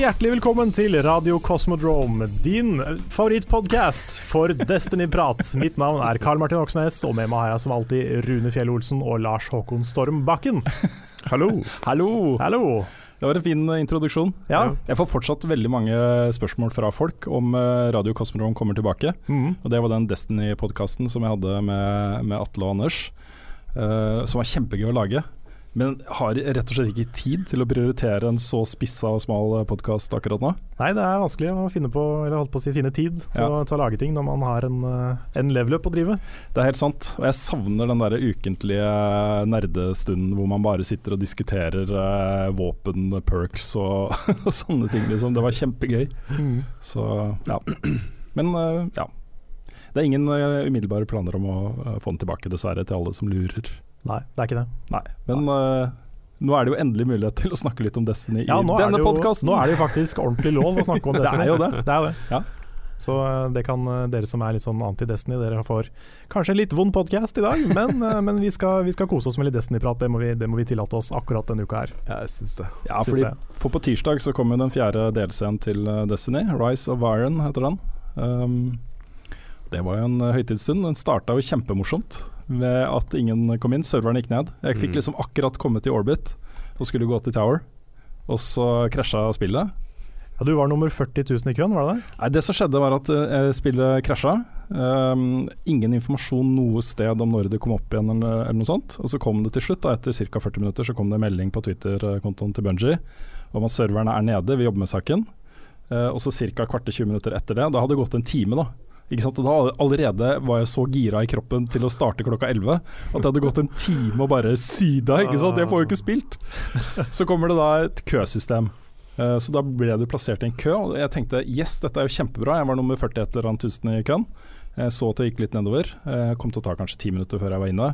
Hjertelig velkommen til Radio Cosmodrome, din favorittpodkast for Destiny-prat. Mitt navn er Karl Martin Oksnes, og med meg har jeg som alltid Rune Fjell Olsen og Lars Håkon Storm Bakken. Hallo. Hallo! Hallo. Det var en fin eh, introduksjon. Ja. Jeg får fortsatt veldig mange spørsmål fra folk om eh, Radio Cosmodrome kommer tilbake. Mm. Og Det var den Destiny-podkasten som jeg hadde med, med Atle og Anders, uh, som var kjempegøy å lage. Men har rett og slett ikke tid til å prioritere en så spissa og smal podkast akkurat nå. Nei, det er vanskelig å finne på, eller holdt på å si finne tid til, Ja. å, til å lage ting når man har en, eh, en level up å drive. Det er helt sant. Og jeg savner den der ukentlige nerdestunden hvor man bare sitter og diskuterer eh, våpen, perks og, og sånne ting. Liksom. Det var kjempegøy. Så ja. Men eh, ja. Det er ingen eh, umiddelbare planer om å eh, få den tilbake, dessverre, til alle som lurer. Nei, det er ikke det. Nei. Men eh, nå er det jo endelig mulighet til å snakke litt om Destiny Ja, i denne podkasten. nå er det jo faktisk ordentlig lov å snakke om Det er jo det. det, er det. Ja. Så eh, det kan eh, dere som er litt sånn anti-Destiny, dere får kanskje en litt vond podkast i dag, men, eh, men vi, skal, vi skal kose oss med litt Destiny-prat. Det, det må vi tillate oss akkurat denne uka her. Ja, jeg syns det. Ja, Syns fordi, det. for på tirsdag så kommer den fjerde delscenen til Destiny. Rise of Iron heter den. Um, det var jo en høytidsstund. Den starta jo kjempemorsomt ved at ingen kom inn. Serveren gikk ned. Jeg fikk Mm. liksom akkurat kommet i orbit og skulle gå til Tower, og så krasja spillet. Ja, du var nummer 40 000 i køen, var det det? Nei, Det som skjedde var at uh, spillet krasja. Um, ingen informasjon noe sted om når det kom opp igjen, eller, eller noe sånt. Og så kom det til slutt, da, etter ca. 40 minutter, så kom det en melding på Twitter-kontoen til Bungie om at serverne er nede, vi jobber med saken. Uh, og så ca. kvarte 20 minutter etter det, da hadde det gått en time, da. Ikke sant? Og da allerede var jeg så gira i kroppen til å starte klokka 11 at det hadde gått en time og bare syda. Ikke sant? Jeg får jo ikke spilt. Så kommer det da et køsystem. Eh, Så da ble du plassert i en kø, og jeg tenkte yes, dette er jo kjempebra. Jeg var nummer 40 et eller annet tusen i køen. Jeg så at det gikk litt nedover. Eh, Kom til å ta kanskje ti minutter før jeg var inne.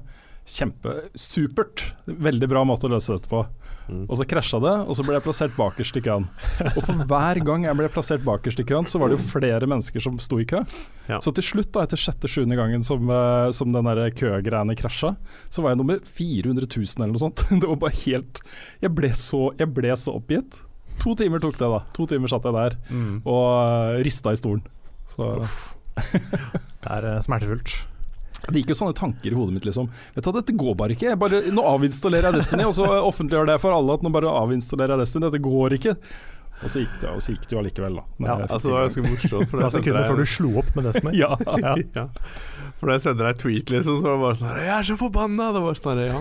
Kjempesupert. Veldig bra måte å løse dette på. Og så krasja det, og så ble jeg plassert bakerst i køen. Og for hver gang jeg ble plassert bakerst i køen, så var det jo flere mennesker som sto i kø. Ja. Så til slutt, da, etter sjette-sjuende gangen som, eh, som den der køgreiene krasja, så var jeg nummer 400 000 eller noe sånt. Det var bare helt Jeg ble så, jeg ble så oppgitt. To timer tok det, da. To timer satt jeg der Mm. og uh, rista i stolen. Så Det er eh, smertefullt. Det gikk jo sånne tanker i hodet mitt, liksom. Vet du dette går bare ikke. Jeg bare, nå avinstallerer jeg Destiny, og så offentliggjør det for alle at nå bare avinstallerer jeg Destiny. Dette går ikke. Og så gikk det, og så gikk det jo allikevel, da. Ja, Altså, det var ganske morsomt. For Det var sekunder før du slo opp med Destiny. Ja. Ja. ja. For da jeg sender deg tweet, liksom, så var det bare sånn her, Jeg er så forbanna! Det var sånn her, ja.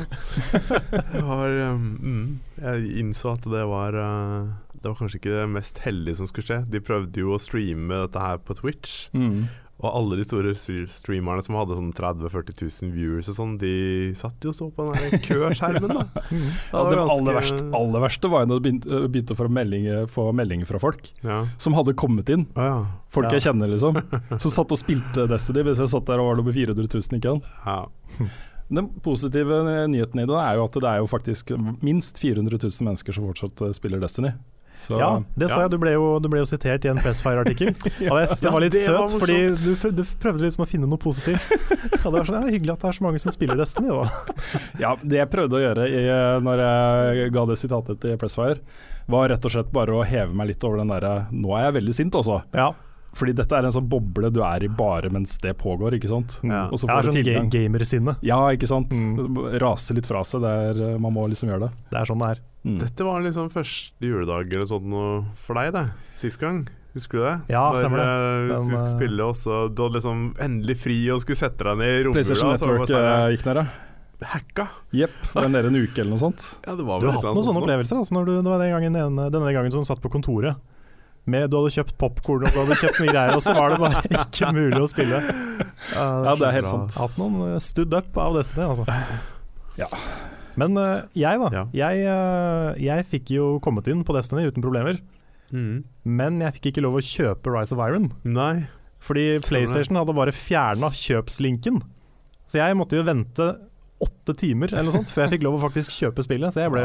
Det var, um, mm, jeg innså at det var uh, Det var kanskje ikke det mest heldige som skulle skje. De prøvde jo å streame dette her på Twitch. Mm. Og alle de store streamerne som hadde sånn 30 000-40 000 viewers og sånn, de satt jo og så på den køskjermen, da. Ja, det var aller, verste, aller verste var jo når du begynte, begynte å få meldinger, melding fra folk Ja. som hadde kommet inn. Ja. Folk Ja. jeg kjenner, liksom. Som satt og spilte Destiny hvis jeg satt der og var nummer 400 000 ikke sant. ja. Den positive nyheten i det er jo at det er jo faktisk minst 400 000 mennesker som fortsatt eh, spiller Destiny. Så Ja, det sa Ja. jeg. Du ble jo, du ble jo sitert i en Pressfire-artikkel. Og jeg syns det var litt det var søt, fordi du, prøv- du prøvde liksom å finne noe positivt. Ja, det var sånn, ja, Hyggelig at det er så mange som spiller Destiny, da. Ja, det jeg prøvde å gjøre i, når jeg ga det sitatet til Pressfire, var rett og slett bare å heve meg litt over den derre Nå er jeg veldig sint, også. Ja, Fordi dette er en sånn boble du er i bare mens det pågår, ikke sant. Ja. Og så er får du sånn ga tilgang. gamersinne. Ja, ikke sant. Mm. Rase litt fra seg. Det er, eh, man må liksom gjøre det. Det er sånn det er. Mm. Dette var liksom første juledag eller sånt noe for deg, det. Sist gang. Husker du det? Ja, Når, stemmer det. eh, Den, du skulle eh, spille, og så du hadde liksom endelig fri og skulle sette deg ned i romjula. PlayStation så var Network eh, sånn, gikk ned, ja. eh, Hacka. Jepp. Var nede en uke eller noe sånt. Ja, det var Du har hatt noen sånne annet opplevelser altså, når du, det var den gangen, ene- denne gangen som du satt på kontoret. Med Du hadde kjøpt popkorn og du hadde kjøpt mye greier, og så var det bare ikke mulig å spille. Ja, det er helt bra. sant. Hatt noen eh, stood up av Destiny, altså. Ja. Men uh, jeg, da. Ja. Jeg, uh, jeg fikk jo kommet inn på Destiny uten problemer. Mm. Men jeg fikk ikke lov å kjøpe Rise of Iron. Nei. Fordi Stemmer. PlayStation hadde bare fjerna kjøpslinken. Så jeg måtte jo vente åtte timer eller noe sånt før jeg fikk lov å faktisk kjøpe spillet. Så jeg ble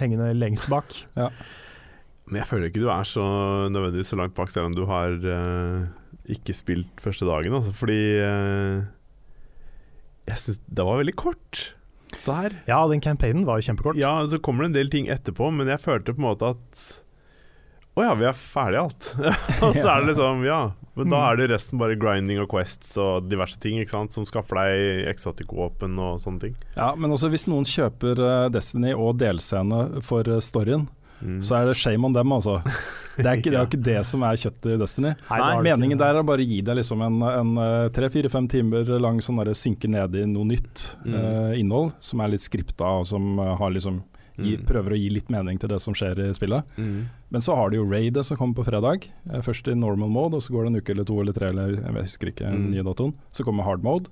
hengende lengst bak. Men jeg føler ikke du er så nødvendigvis så langt bak, selv om du har uh, ikke spilt første dagen. Altså, fordi jeg syns det var veldig kort der. Ja, den campaignen var jo kjempekort. Ja, så kommer det en del ting etterpå, men jeg følte på en måte at Å ja, vi er ferdige alt. og så er det liksom Ja. Men da er det resten bare grinding og quests og diverse ting ikke sant som skaffer deg exotic-våpen og sånne ting. Ja, men også hvis noen kjøper eh, Destiny og delscene for eh, storyen, Mm. så er det shame on them, altså. Det er ikke det, er ikke det som er kjøttet i Destiny. Nei, Meningen der er bare å gi deg liksom en, en eh, tre-fire-fem timer lang sånn derre synke ned i noe nytt Mm. uh, innhold, som er litt skripta og som eh, har liksom gi, Mm. prøver å gi litt mening til det som skjer i spillet. Mm. Men så har du jo raidet som kommer på fredag. Først i normal mode, og så går det en uke eller to eller tre, eller jeg husker ikke Mm. nye datoen. Så kommer hard mode.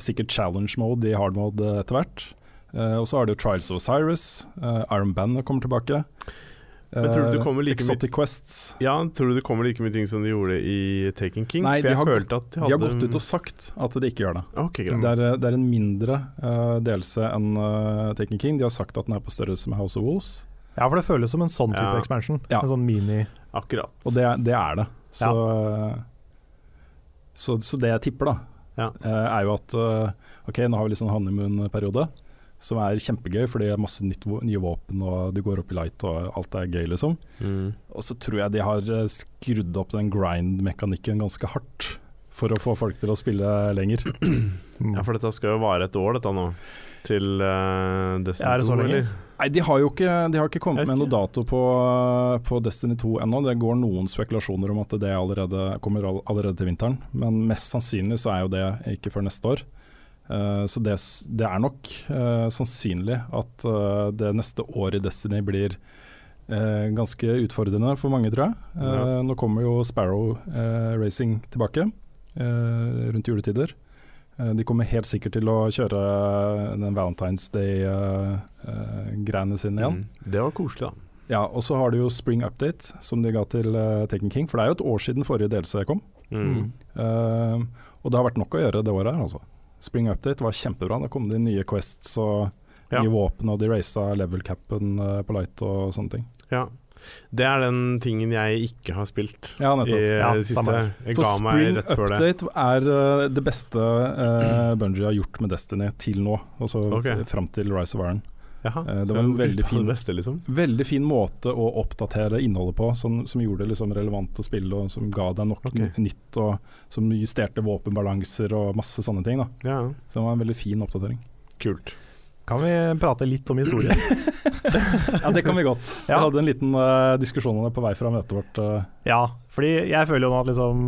Sikkert challenge mode i hard mode etter hvert. Eh, Og så har du Trials of Osiris. eh, Iron Band kommer tilbake. Men tror du det Eh, kommer like mye- Exotic Quests. Ja, tror du det kommer like mye ting som de gjorde i Taken King? Nei, For de har gått, at de De har gått ut og sagt at de ikke gjør det. Okay. Det er, det er en mindre uh, delelse enn uh, Taken King. De har sagt at den er på størrelse med House of Wolves, Ja, for det føles som en sånn type Ja. expansion. Ja. En sånn mini Akkurat. og det, det er det. Så, ja. så, så det jeg tipper, da, Ja. eh, er jo at ok, nå har vi litt sånn honeymoon-periode, som er kjempegøy, fordi det er masse nytt, nye våpen, og du går opp i light, og alt er gøy, liksom. Mm. Og så tror jeg de har eh, skrudd opp den grind-mekanikken ganske hardt. For å få folk til å spille lenger. Ja, for dette skal jo vare et år, dette nå. Til uh, Destiny 2. er det så 2, eller? Nei, de har jo ikke, de har ikke kommet ikke. med noe dato på, på Destiny 2 ennå. Det går noen spekulasjoner om at det allerede kommer allerede til vinteren, men mest sannsynlig så er jo det ikke før neste år. Eh, så det, det er nok eh, sannsynlig at eh, det neste året i Destiny blir ganske utfordrende for mange, tror jeg. Ja. Nå kommer jo Sparrow Racing tilbake rundt juletider. De kommer helt sikkert til å kjøre den Valentine's Day-greiene sine igjen. Mm. Det var koselig, da. Ja, Og så har du jo Spring Update, som de ga til uh, Taken King. For det er jo et år siden forrige delelse kom. Mm. Uh, og det har vært nok å gjøre det året her, altså. Spring Update var kjempebra. Da kom det nye Quests og Ja. nye våpen, og de raisa level capen eh, på light og sånne ting. Ja. Det er den tingen jeg ikke har spilt Ja, i nettopp. Ja, det siste. samme. Jeg For Spring. Update er uh, det beste uh, Bungie har gjort med Destiny til nå, altså okay. fram til Rise of Iron. Jaha, Eh, det var en veldig fin- beste, liksom. Veldig fin måte å oppdatere innholdet på, som, som gjorde det liksom relevant å spille, og som ga deg nok okay. nytt, og som justerte våpenbalanser og masse sånne ting. da Ja, Så det var en veldig fin oppdatering. kult. Kan vi prate litt om historie? Ja, det kan vi godt. Jeg hadde en liten uh, diskusjon om det på vei fra møtet vårt. Uh. ja, fordi jeg føler jo nå at liksom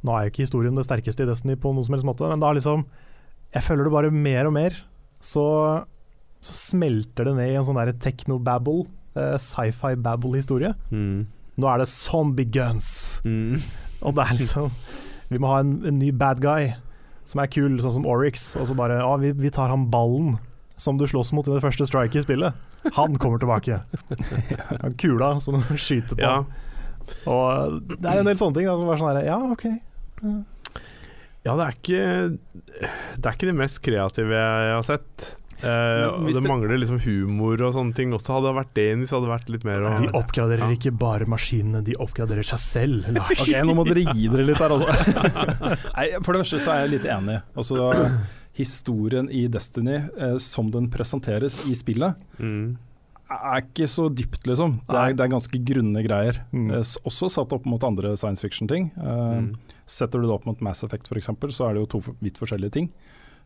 Nå er jo ikke historien det sterkeste i Destiny på noen som helst måte, men da liksom Jeg føler det bare mer og mer så, så smelter det ned i en sånn techno-babble, uh, sci-fi-babble-historie. Mm. Nå er det zombie guns, Mm. og det er liksom Vi må ha en, en ny bad guy som er kul, sånn som Oryx, og så bare Ja, vi, vi tar han ballen som du slåss mot i det første strike i spillet. Han kommer tilbake. Han Kula som du skyter på. Ja. Og det er en del sånne ting da, som var sånn herre Ja, OK. ja, det er ikke Det er ikke det mest kreative jeg har sett. Eh, og det, det- mangler liksom humor og sånne ting også. Hadde det vært det, så hadde det vært litt mer De oppgraderer Ja. ikke bare maskinene, de oppgraderer seg selv, Lars. Ok, nå må dere gi dere litt her, altså. Nei, for det første så er jeg litt enig. Altså, historien i Destiny, eh, som den presenteres i spillet, mm. er ikke så dypt, liksom. Det er, det er ganske grunne greier. Mm. Eh, også satt opp mot andre science fiction-ting. Eh, Mm. Setter du det opp mot Mass Effect f.eks., så er det jo to vidt forskjellige ting.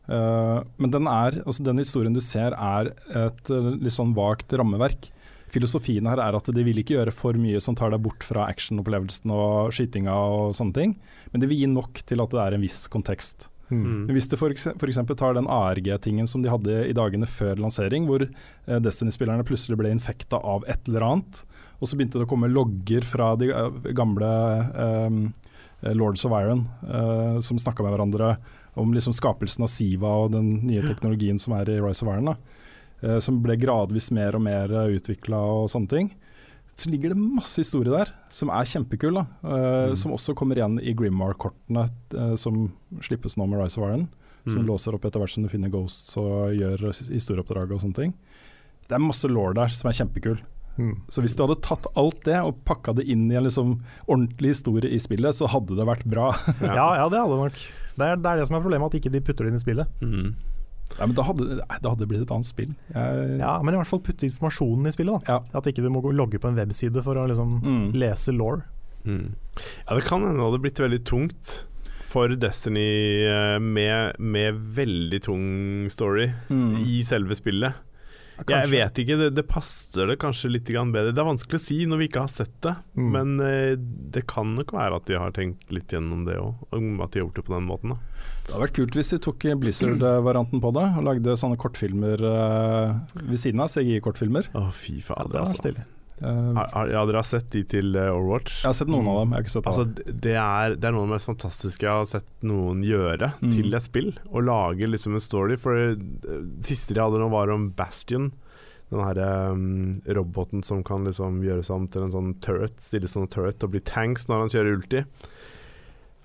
Eh, men den, er, altså den historien du ser er et eh, litt sånn vagt rammeverk. Filosofien her er at de vil ikke gjøre for mye som tar deg bort fra actionopplevelsen og skytinga og sånne ting, men det vil gi nok til at det er en viss kontekst. Mm. Men Hvis du f.eks. tar den ARG-tingen som de hadde i dagene før lansering, hvor eh, Destiny-spillerne plutselig ble infekta av et eller annet, og så begynte det å komme logger fra de gamle um, Lords of Iron uh, som snakka med hverandre om liksom skapelsen av Siva og den nye teknologien som er i Rise of Iron. Uh, som ble gradvis mer og mer uh, utvikla og sånne ting. Så ligger det masse historie der som er kjempekul. da, uh, mm. Som også kommer igjen i Grimmar-kortene som slippes nå med Rise of Iron. Som mm. låser opp etter hvert som du finner Ghosts og gjør historieoppdraget og sånne ting. Det er masse law der som er kjempekul. Mm. Så hvis du hadde tatt alt det og pakka det inn i en liksom ordentlig historie i spillet, så hadde det vært bra. ja, ja, det hadde nok. Det er, det er, det som er problemet, at ikke de putter det inn i spillet. Mm. Ja, men da hadde, det blitt et annet spill. Jeg, ja, Men i hvert fall putte informasjonen i spillet. da ja. At ikke du må logge på en webside for å liksom mm. lese law. Mm. Ja, det kan hende det hadde blitt veldig tungt for Destiny eh, med, med veldig tung story mm. i selve spillet. Ja, jeg vet ikke, det, det, passer det kanskje litt bedre. Det er vanskelig å si når vi ikke har sett det, mm. men uh, det kan nok være at de har tenkt litt gjennom det òg, at de har gjort det på den måten. Da. Det hadde vært kult hvis de tok Blizzard-varianten på det og lagde sånne kortfilmer uh, ved siden av, CGI-kortfilmer. Å, fy fader, ja, det altså. Stilig. Uh, ja, dere har sett de til uh, Overwatch? Jeg har sett noen av dem. Altså, det, er, det er noe av det mest fantastiske jeg har sett noen gjøre mm. til et spill. Å lage liksom en story. For det siste de hadde nå, var om Bastion. Den her um, roboten som kan liksom gjøres om til en sånn turret, stille sånn turret og bli tanks når han kjører ulti.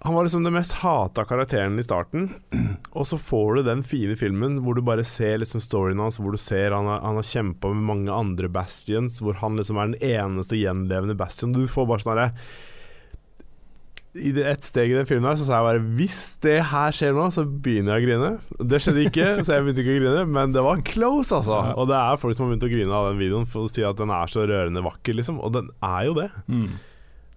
Han var liksom den mest hata karakteren i starten, og så får du den fine filmen hvor du bare ser liksom storyen hans, hvor du ser han har, han har kjempa med mange andre Bastions, hvor han liksom er den eneste gjenlevende Bastion. Du får bare sånn herre i et steg i den filmen her så sa jeg bare Hvis det her skjer nå, så begynner jeg å grine. Det skjedde ikke, så jeg begynte ikke å grine, men det var close, altså. Og det er folk som har begynt å grine av den videoen for å si at den er så rørende vakker, liksom. Og den er jo det. Mm.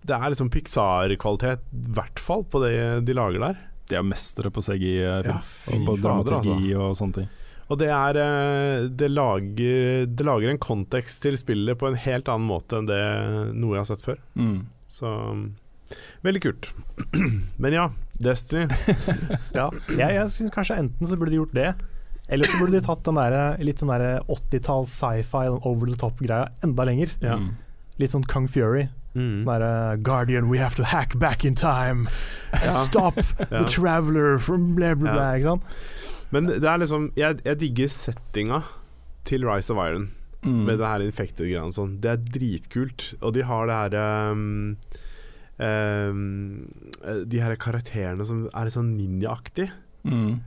Det er liksom Pixar-kvalitet, i hvert fall, på det de lager der. De er mestere på CGI-film, ja, og på dramaturgi altså. og sånne ting. Og det er eh, det lager, det lager, en kontekst til spillet på en helt annen måte enn det noe jeg har sett før. Mm. Så veldig kult. Men ja, Destiny. ja, jeg, jeg syns kanskje enten så burde de gjort det, eller så burde de tatt den der, litt sånn 80-talls sci-fi, over the top-greia enda lenger. Ja. Litt sånn Kung Fury. Mm. Sånn derre Guardian, we have to hack back in time. Ja. Stop the traveler from blah, blah, blah. Ikke sant? Men det er liksom Jeg, jeg digger settinga til Rise of Iron. Mm. Med det her infected greiene sånn. Det er dritkult. Og de har det her um, um, De her karakterene som er litt sånn ninjaaktig. Mm.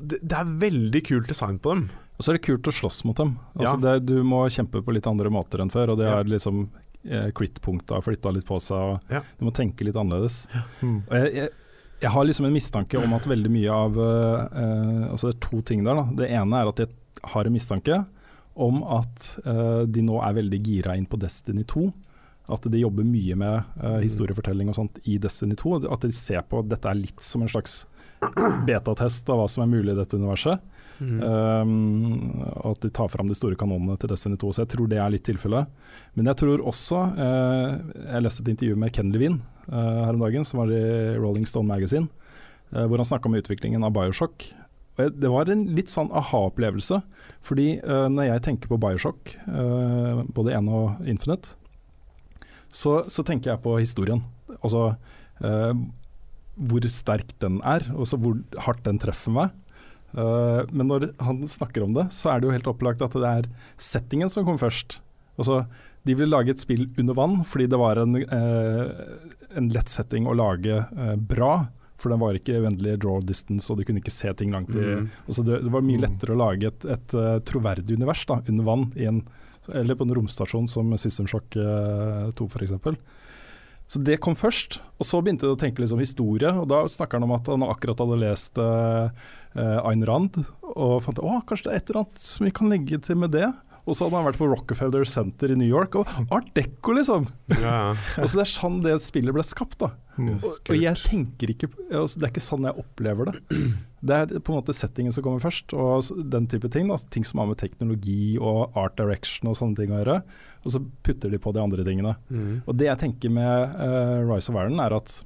Det, det, er veldig kult design på dem. Og så er det kult å slåss mot dem. Altså ja. det, du må kjempe på litt andre måter enn før. Og det er liksom eh, crit-punkta flytta litt på seg. Og ja. Du må tenke litt annerledes. Ja. Mm. Og jeg, jeg, jeg, har liksom en mistanke om at veldig mye av uh, Altså det er to ting der. Da. Det ene er at jeg har en mistanke om at uh, de nå er veldig gira inn på Destiny 2. At de jobber mye med uh, historiefortelling og sånt i Destiny 2. At de ser på at dette er litt som en slags betatest av hva som er mulig i dette universet. Mm. Um, at de tar fram de store kanonene til Destiny 2. Så jeg tror det er litt tilfellet. Men jeg tror også uh, Jeg leste et intervju med Ken Levine uh, her om dagen, som var i Rolling Stone Magazine, uh, hvor han snakka om utviklingen av Bioshock. Og det var en litt sånn aha-opplevelse. Fordi når jeg tenker på Bioshock, både 1 og Infinite, så, så, tenker jeg på historien. Altså hvor sterk den er, og hvor hardt den treffer meg. Uh, men når han snakker om det, så er det jo helt opplagt at det er settingen som kom først. Altså, de ville lage et spill under vann fordi det var en, uh, en lett setting å lage uh, bra. For den var ikke uendelig draw distance, og du kunne ikke se ting langt i mm. altså det, det, var mye mm. lettere å lage et, et troverdig univers da, under vann, en, eller på en romstasjon som System Shock 2 f.eks. Så det kom først, og så begynte jeg å tenke liksom historie. og Da snakker han om at han akkurat hadde lest uh, Ayn Rand, og fant at kanskje det er et eller annet som vi kan legge til med det. Og så hadde han vært på Rockefeller Center i New York, og Art Deco, liksom! Ja. så det er sånn det spillet ble skapt, da. Mm, og, og, jeg tenker ikke altså, Det er ikke sånn jeg opplever det. Det er på en måte settingen som kommer først, og den type ting. Da. Ting som har med teknologi og art direction og sånne ting å gjøre. Og så putter de på de andre tingene. Mm. Og det jeg tenker med uh, Rise of Iron, er at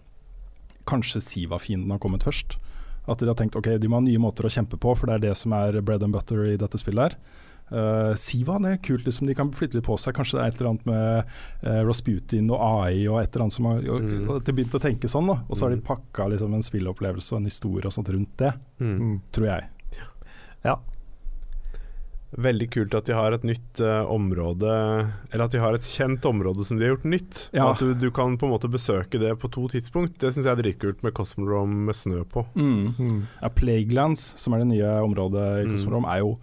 kanskje Siva-fienden har kommet først. At de har tenkt ok, de må ha nye måter å kjempe på, for det er det som er bread and butter i dette spillet her. Uh, Siva det er kult, liksom, de kan flytte litt på seg. Kanskje det er et eller annet med uh, Rasputin og AI og et eller annet som har og, Mm. og De begynte å tenke sånn, da. Og så har de Mm. pakka liksom, en spillopplevelse og en historie og sånt rundt det, Mm. tror jeg. Veldig kult at de har et nytt uh, område Eller at de har et kjent område som de har gjort nytt. Ja. At du, du kan på en måte besøke det på to tidspunkt. Det syns jeg er dritkult med Cosmodrome med snø på. Mm. Ja, Plaguelands, som er det nye området i Mm. Cosmodrome, er jo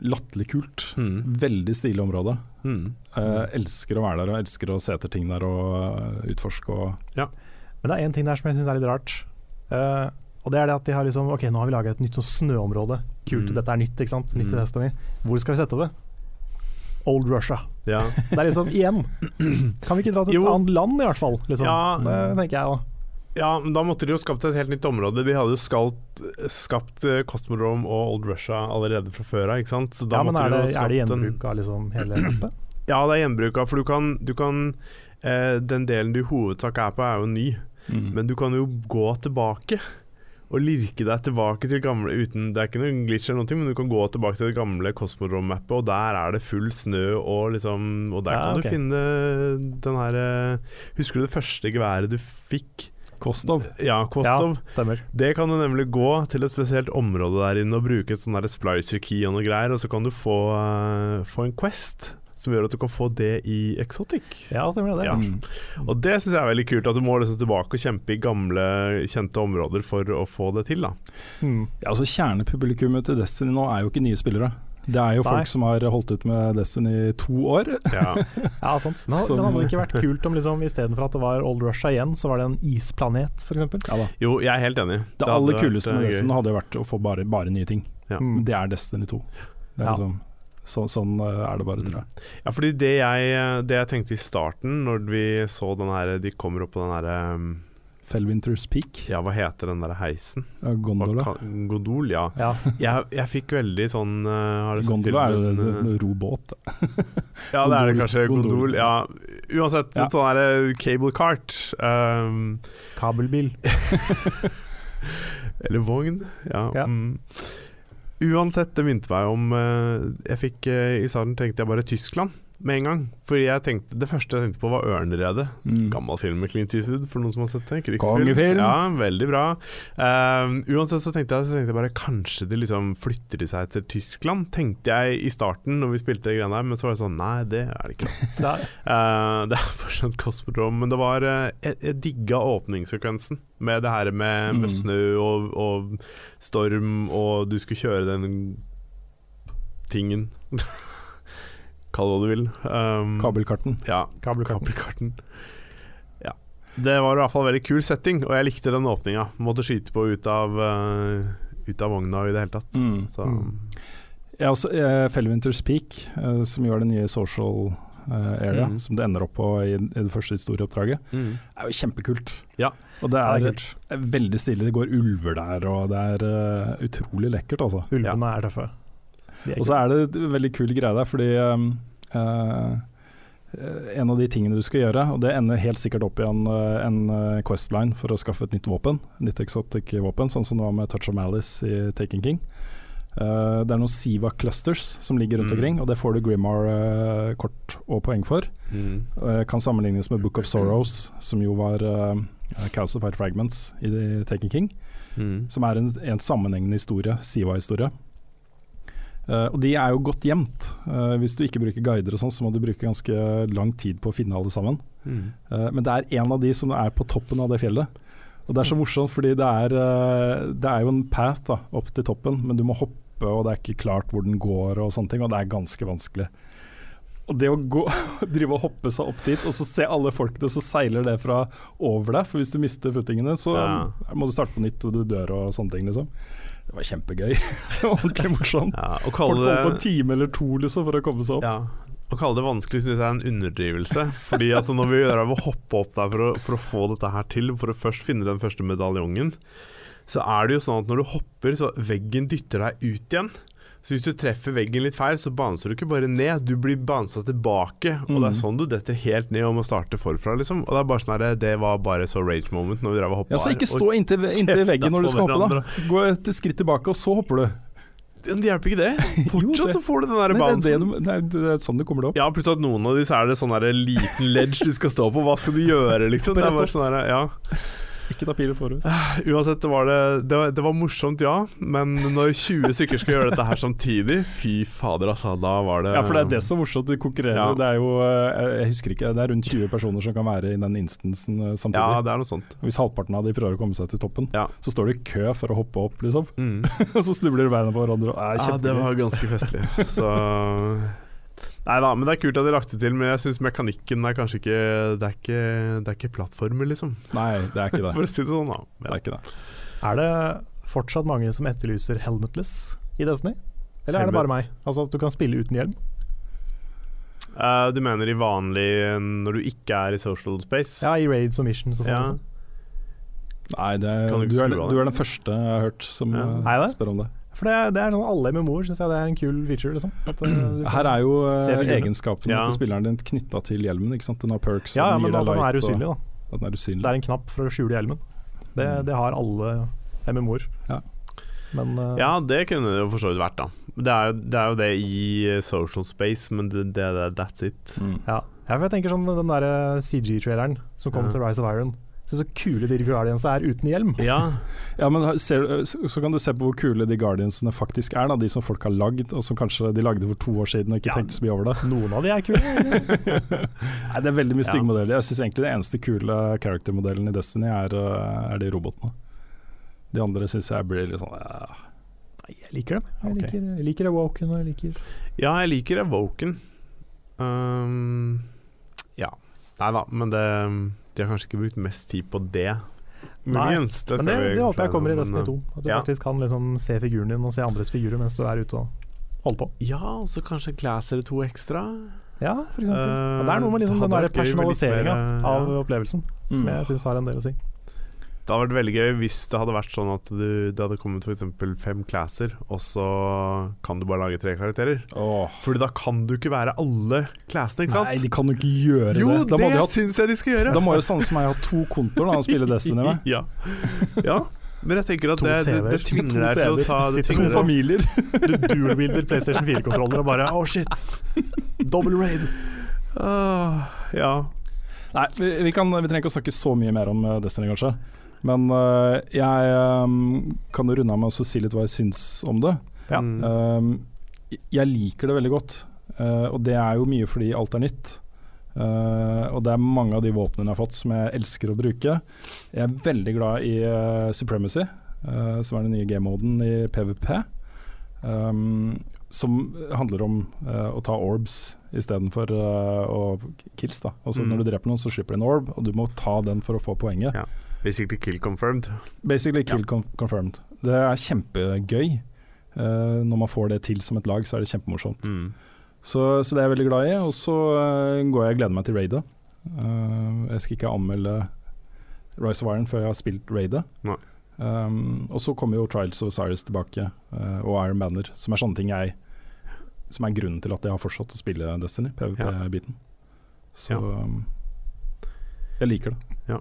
latterlig kult. Mm. Veldig stilig område. Mm. Uh, elsker å være der og elsker å se etter ting der og eh, utforske og Men det er én ting der som jeg syns er litt rart. Uh, og det er det at de har liksom Ok, nå har vi laga et nytt sånn snøområde. Kult, Mm. dette er nytt, ikke sant? Nytt i Mm. Destiny. Hvor skal vi sette det? Old Russia. Ja. Det er liksom igjen. Kan vi ikke dra til et Jo. annet land, i hvert fall? Liksom. Ja. Det tenker jeg da. Ja, men da måtte de jo skapt et helt nytt område. De hadde jo skapt, skapt eh, Cosmodrome og Old Russia allerede fra før av, ikke sant. Så da Ja, men er det, de er det gjenbruk av liksom hele mappet? Ja, det er gjenbruk av For du kan, du kan eh, Den delen du i hovedsak er på, er jo ny. mm. Men du kan jo gå tilbake og lirke deg tilbake til gamle uten Det er ikke noen glitch eller noe, men du kan gå tilbake til det gamle Cosmodrome-mappet, og der er det full snø og liksom Og der Ja, kan okay. du finne den her eh, Husker du det første geværet du fikk? Kostov. Ja, Kostov. Ja, stemmer. Det kan du nemlig gå til et spesielt område der inne og bruke et sånn der splicer key og noe greier, og så kan du få, uh, få en quest som gjør at du kan få det i Exotic. Ja, stemmer det. Ja. Mm. Og det syns jeg er veldig kult, at du må liksom tilbake og kjempe i gamle, kjente områder for å få det til. da Mm. Ja, altså Kjernepublikummet til Destiny nå er jo ikke nye spillere. Det er jo Nei. folk som har holdt ut med Destiny i to år. Ja. Ja, sant. Men, Som- men hadde det ikke vært kult om liksom, istedenfor at det var Old Russia igjen, så var det en isplanet, f.eks.? Ja, da. Jo, jeg er helt enig. Det det aller vært, kuleste med eh, Destiny gøy. hadde vært å få bare, bare nye ting. Ja. Mm. Men Det er Destiny 2. Det er Ja. liksom, så, sånn eh, er det bare, tror jeg. Ja, fordi det jeg, det jeg tenkte i starten, når vi så den her De kommer opp på den herre um, Fellwinters Peak, Ja, hva heter den der heisen? ja, Gondola. Kan- Gondol, ja. Ja. Jeg, jeg fikk veldig sånn uh, har du sett Gondola er jo en eh, robåt. Ja, det er det kanskje. Gondol. Gondol. Ja. Uansett, Ja. sånn det cable cart. Um, Kabelbil. eller vogn. Ja. Ja. Mm. Uansett, det minte meg om uh, Jeg fikk uh, I starten tenkte jeg bare Tyskland med en gang. Fordi jeg tenkte det første jeg tenkte på, var 'Ørneredet'. Mm. Gammel film med Clint Eastwood, for noen som har sett det. Krigsfilm. Kongefilm. Ja, veldig bra. Um, uansett så tenkte jeg, så tenkte jeg bare kanskje de liksom flytter de seg til Tyskland, tenkte jeg i starten når vi spilte greiene der, men så var det sånn Nei, det er det ikke. Det er, Eh, det er fortsatt Cosmodrome, men det var uh, jeg, jeg digga åpningssekvensen. Med det her med, med Mm. snø og, og storm, og du skulle kjøre den tingen. Kall det hva du vil. Um, Kabelkarten. Ja, kabelkarten. kabelkarten. Ja. Det var i hvert fall en veldig kul setting, og jeg likte den åpninga. Måtte skyte på ut av, uh, ut av vogna i det hele tatt. Mm. Så Mm. Ja, også uh, Fellwinters Peak, eh, som gjør det nye social eh, area, Mm. som det ender opp på i, i det første historieoppdraget, mm. er jo kjempekult. Ja. Og det Ja, er, det er er veldig stilig. Det går ulver der, og det er uh, utrolig lekkert, altså. Ulvene er tøffe. Og så er det en veldig kul greie der, fordi eh, en av de tingene du skal gjøre, og det ender helt sikkert opp i en, eh, en eh, Questline for å skaffe et nytt våpen, nytt exotic våpen, sånn som det var med Touch of Malice i Taken King. Uh, det er noen Siva clusters som ligger rundt Mm. omkring, og det får du Grimmar-kort og poeng for. Mm. Uh, kan sammenlignes med Book of Sorrows, som jo var uh, Calcified Fragments i Taken King Mm. som er en, en sammenhengende historie, Siva-historie. Eh, og de er jo godt gjemt. Eh, hvis du ikke bruker guider og sånn, så må du bruke ganske lang tid på å finne alle sammen. Mm. Eh, men det er en av de som er på toppen av det fjellet. Og det er så morsomt, fordi det er, det er jo en path da, opp til toppen, men du må hoppe, og det er ikke klart hvor den går og sånne ting, og det er ganske vanskelig. Og det å gå, drive og hoppe seg opp dit, og så se alle folkene, så seiler det fra over deg. For hvis du mister footingene, så Ja. må du starte på nytt, og du dør og sånne ting, liksom. Det var kjempegøy. Ordentlig morsomt. Ja, Folk holdt på en time eller to liksom for å komme seg opp. ja, Å kalle det vanskelig synes jeg er en underdrivelse. Fordi at når vi gjør av å hoppe opp der for å, for å få dette her til, for å først finne den første medaljongen, så er det jo sånn at når du hopper, så veggen dytter deg ut igjen. Så hvis du treffer veggen litt feil, så banser du ikke bare ned, du blir bansa tilbake. Og det er Mm. sånn du detter helt ned og må starte forfra, liksom. Og det er bare sånn her, det var bare så rage moment når vi drev og hoppa Ja, så ikke stå inntil, inntil veggen når du skal hoppe, da. Gå et skritt tilbake, og så hopper du. Det hjelper ikke det. Fortsatt så får du den der Nei, det, det, det, det er sånn det kommer det opp. Ja, plutselig at noen av disse er det sånn der liten ledge du skal stå på. Hva skal du gjøre, liksom? Det er bare sånn der, ja. Ikke ta piler forut. Uansett, det var, det, det, var, det var morsomt, ja. Men når 20 stykker skal gjøre dette her samtidig, fy fader, altså. Da var det Ja, for det er det som er morsomt. De konkurrerer. Ja. Det er jo eh, Jeg husker ikke, det er rundt 20 personer som kan være i den instansen eh, samtidig. Ja, det er noe sånt. Hvis halvparten av de prøver å komme seg til toppen, Ja. så står de i kø for å hoppe opp, liksom. Mm. Så snubler beina på hverandre. Og, Ja, det var ganske festlig. Så Nei da, men det er kult at de lagt det til. Men jeg syns mekanikken er kanskje ikke Det er ikke, det er ikke plattformer, liksom. Nei, det er ikke det. For å si det sånn, da. Det er ikke det. Er det fortsatt mange som etterlyser helmetless i Destiny? Eller er det bare meg? Altså at du kan spille uten hjelm? Uh, du mener i vanlig når du ikke er i social space? Ja, i raids og missions og sånn. Ja. Nei, det Kan du du, er, du er den første jeg har hørt som Ja. eh, spør om det. For det, det er sånn alle MMO-er syns jeg det er en kul feature. Liksom. At, uh, Her er jo eh, egenskapene Ja. til spilleren din knytta til hjelmen. Ikke sant? Den har perks, ja, ja, men at den er light, usynlig, da. og at den er usynlig. Det er en knapp for å skjule hjelmen. Det, Mm. det har alle MMO-er. Ja. Men uh, Ja, det kunne det jo for så vidt vært, da. Det er det, er jo det i eh, social space, men det, det, det that's it. Mm. ja. ja, for jeg tenker sånn den der CG-traileren som kom Ja. til Rise of Iron. Så, så kule de Guardians er uten hjelm. Ja, Ja, men ser, så så kan du se på hvor kule de Guardiansene faktisk er. Da, de som folk har lagd, og som kanskje de lagde for to år siden og ikke Ja. tenkte så mye over det. Noen av de er kule. Nei, Det er veldig mye stygge Ja. modeller. Jeg syns egentlig det eneste kule character-modellen i Destiny er, uh, er de robotene. De andre syns jeg blir litt sånn ja. Nei, jeg liker dem. Jeg okay. liker, jeg liker Awoken og jeg liker ja jeg liker Evoken. Um, ja. Nei da, men det De har kanskje ikke brukt mest tid på det. Muligens. Men det, det håper jeg kommer i men, Destiny eh, 2. At du ja. faktisk kan liksom se figuren din og se andres figurer mens du er ute og holder på. Ja, og så kanskje en class eller to ekstra. Ja, for eksempel. Uh, Og det er noe med liksom den personaliseringa mer, eh, av opplevelsen, som Mm. jeg syns har en del å si. Det hadde vært veldig gøy hvis det hadde vært sånn at du, det hadde kommet f.eks. fem classer, og så kan du bare lage tre karakterer. Oh. Fordi da kan du ikke være alle classene, ikke sant? Nei, de kan jo ikke gjøre jo, det. Da det de syns jeg de skal gjøre! da må jo sånne som meg ha to kontoer og å spille Destiny med. ja. ja. Men jeg tenker at det, det, det tvinger To deg til å ta det Sitter To familier. Du dual-builder PlayStation 4-kontroller og bare oh shit, double raid. Åh, Ja. Nei, vi, vi, kan, vi trenger ikke å snakke så mye mer om eh, Destiny, kanskje. Men uh, jeg um, kan jo runde av med å si litt hva jeg syns om det. Ja. Eh, jeg liker det veldig godt, uh, og det er jo mye fordi alt er nytt. Uh, og det er mange av de våpnene jeg har fått som jeg elsker å bruke. Jeg er veldig glad i Supremacy, eh, som er den nye game-moden i PVP. Um, som handler om uh, å ta orbs istedenfor uh, å kills. da Altså Mm. Når du dreper noen, så slipper du en orb, og du må ta den for å få poenget. Ja. Basically kill confirmed. Basically kill con confirmed. Det er kjempegøy. Uh, når man får det til som et lag, så er det kjempemorsomt. Mm. Så, så det er jeg veldig glad i. Og så uh, går jeg og gleder meg til raidet. Uh, jeg skal ikke anmelde Rise of Iron før jeg har spilt raidet. Nei. Um, og så kommer jo Trials of Osiris tilbake, eh, og Iron Banner, som er sånne ting jeg Som er grunnen til at jeg har fortsatt å spille Destiny, PVP-biten. Så um, jeg liker det.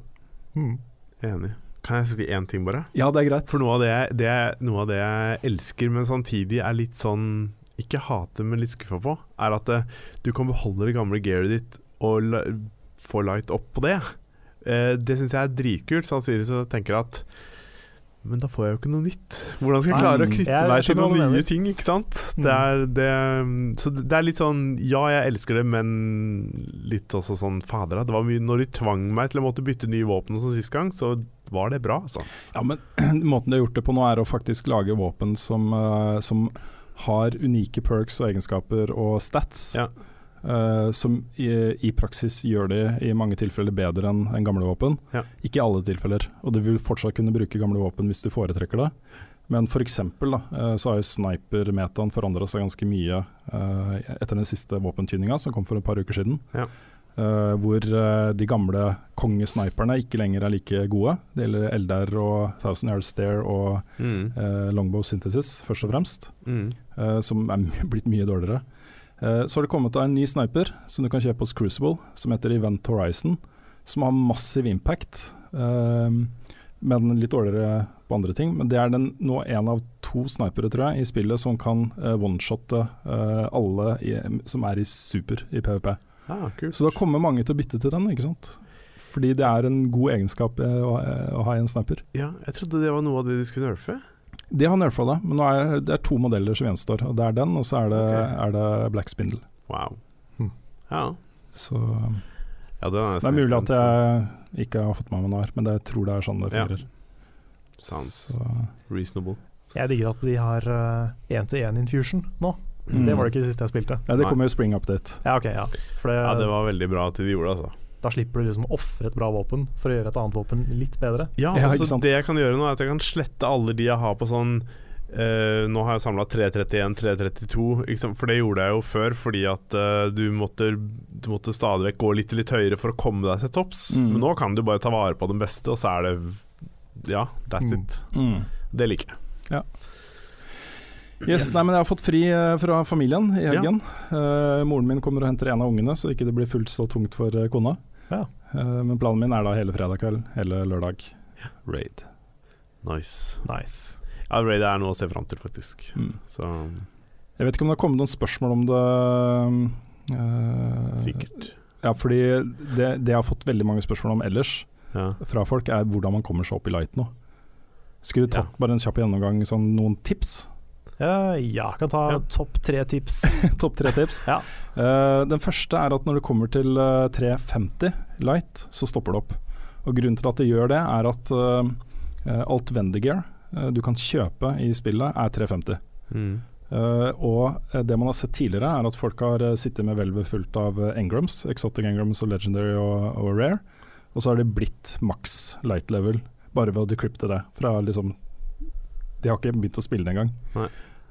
Mm. Enig. Kan jeg si én ting, bare? Ja, det er greit. For noe av det, jeg- det, noe av det jeg elsker, men samtidig er litt sånn Ikke hater, men litt skuffa på, er at eh, du kan beholde det gamle gearet ditt og la, få light opp på det. Eh, det syns jeg er dritkult. Samtidig så tenker jeg at men da får jeg jo ikke noe nytt. Hvordan skal jeg Nei, klare å knytte meg til noen nye mener. ting, ikke sant? Mm. Det er, det, så det er litt sånn Ja, jeg elsker det, men litt også sånn Fader. Det var mye Når de tvang meg til å måtte bytte nye våpen som sist gang, så var det bra, altså. Ja, men måten de har gjort det på nå, er å faktisk lage våpen som, eh, som har unike perks og egenskaper og stats. Ja. Eh, som i, i praksis gjør de i mange tilfeller bedre enn en gamle våpen. Ja. Ikke i alle tilfeller, og du vil fortsatt kunne bruke gamle våpen hvis du foretrekker det. Men f.eks. Uh, så har jo sniper-metaen forandra seg ganske mye uh, etter den siste våpentyninga som kom for et par uker siden. Ja. Uh, hvor uh, de gamle kongesniperne ikke lenger er like gode. Det gjelder Eldar og Thousand Air Stare og Mm. uh, Longbow Synthesis, først og fremst, Mm. eh, som er blitt mye dårligere. Eh, så har det kommet en ny sniper som du kan kjøpe hos Crucible, som heter Event Horizon, som har massiv impact, eh, men litt dårligere på andre ting, men det er den, nå en av to snipere, tror jeg, i spillet som kan uh, oneshotte alle i, som er i super i PVP. Ah. Så da kommer mange til å bytte til den, ikke sant. Fordi det er en god egenskap eh, å, å ha i en sniper. Ja, jeg trodde det var noe av det de skulle nerfe. De har nerfa det, men nå er det er to modeller som gjenstår. Og Det er den, og så er det, okay. er det Black Spindle. Wow. Hm. Ja. Så ja, det er det er mulig at jeg ikke har fått med meg noe her, men det, jeg tror det er sånn det Ja. Sounds Så, reasonable. Jeg digger at de har én-til-én-infusion nå. Mm. Det var det ikke det siste jeg spilte. ja, det kommer jo spring update. Ja, okay, ja. For det, Ja, det var veldig bra at de gjorde det, altså. Da slipper du liksom å ofre et bra våpen for å gjøre et annet våpen litt bedre. Ja, Ja, altså. Det jeg kan gjøre nå, er at jeg kan slette alle de jeg har på sånn Uh, Nå har jeg samla 331, 332, for det gjorde jeg jo før fordi at uh, du, måtte, du måtte stadig vekk gå litt, litt høyere for å komme deg til topps. Mm. Men nå kan du bare ta vare på den beste, og så er det Ja, that's Mm. it. Mm. Det liker jeg. Yes, Nei, men jeg har fått fri eh, fra familien i helgen. Eh, moren min kommer og henter en av ungene, så ikke det blir fullt så tungt for kona. Ja. Eh, men planen min er da hele fredag kveld, hele lørdag. Raid. Nice. Nice. Ja, Raid er noe å se fram til, faktisk. Mm. Så Jeg vet ikke om det har kommet noen spørsmål om det. Uh, sikkert. Ja, fordi det, det jeg har fått veldig mange spørsmål om ellers Ja. fra folk, er hvordan man kommer seg opp i light nå. Skulle du tatt bare en kjapp gjennomgang, sånn noen tips? Ja, jeg kan ta Ja. topp tre tips. Topp tre tips. Ja. uh, den første er at når det kommer til uh, 350 light, så stopper det opp. Og Grunnen til at det gjør det, er at eh, eh, alt Vendegear eh, du kan kjøpe i spillet, er 350. Mm. Eh, og eh, det man har sett tidligere, er at folk har eh, sittet med hvelvet fullt av eh, engrams, exotic engrams og legendary og, og rare, og så har det blitt maks light level bare ved å decrypte det. Fra liksom De har ikke begynt å spille det engang.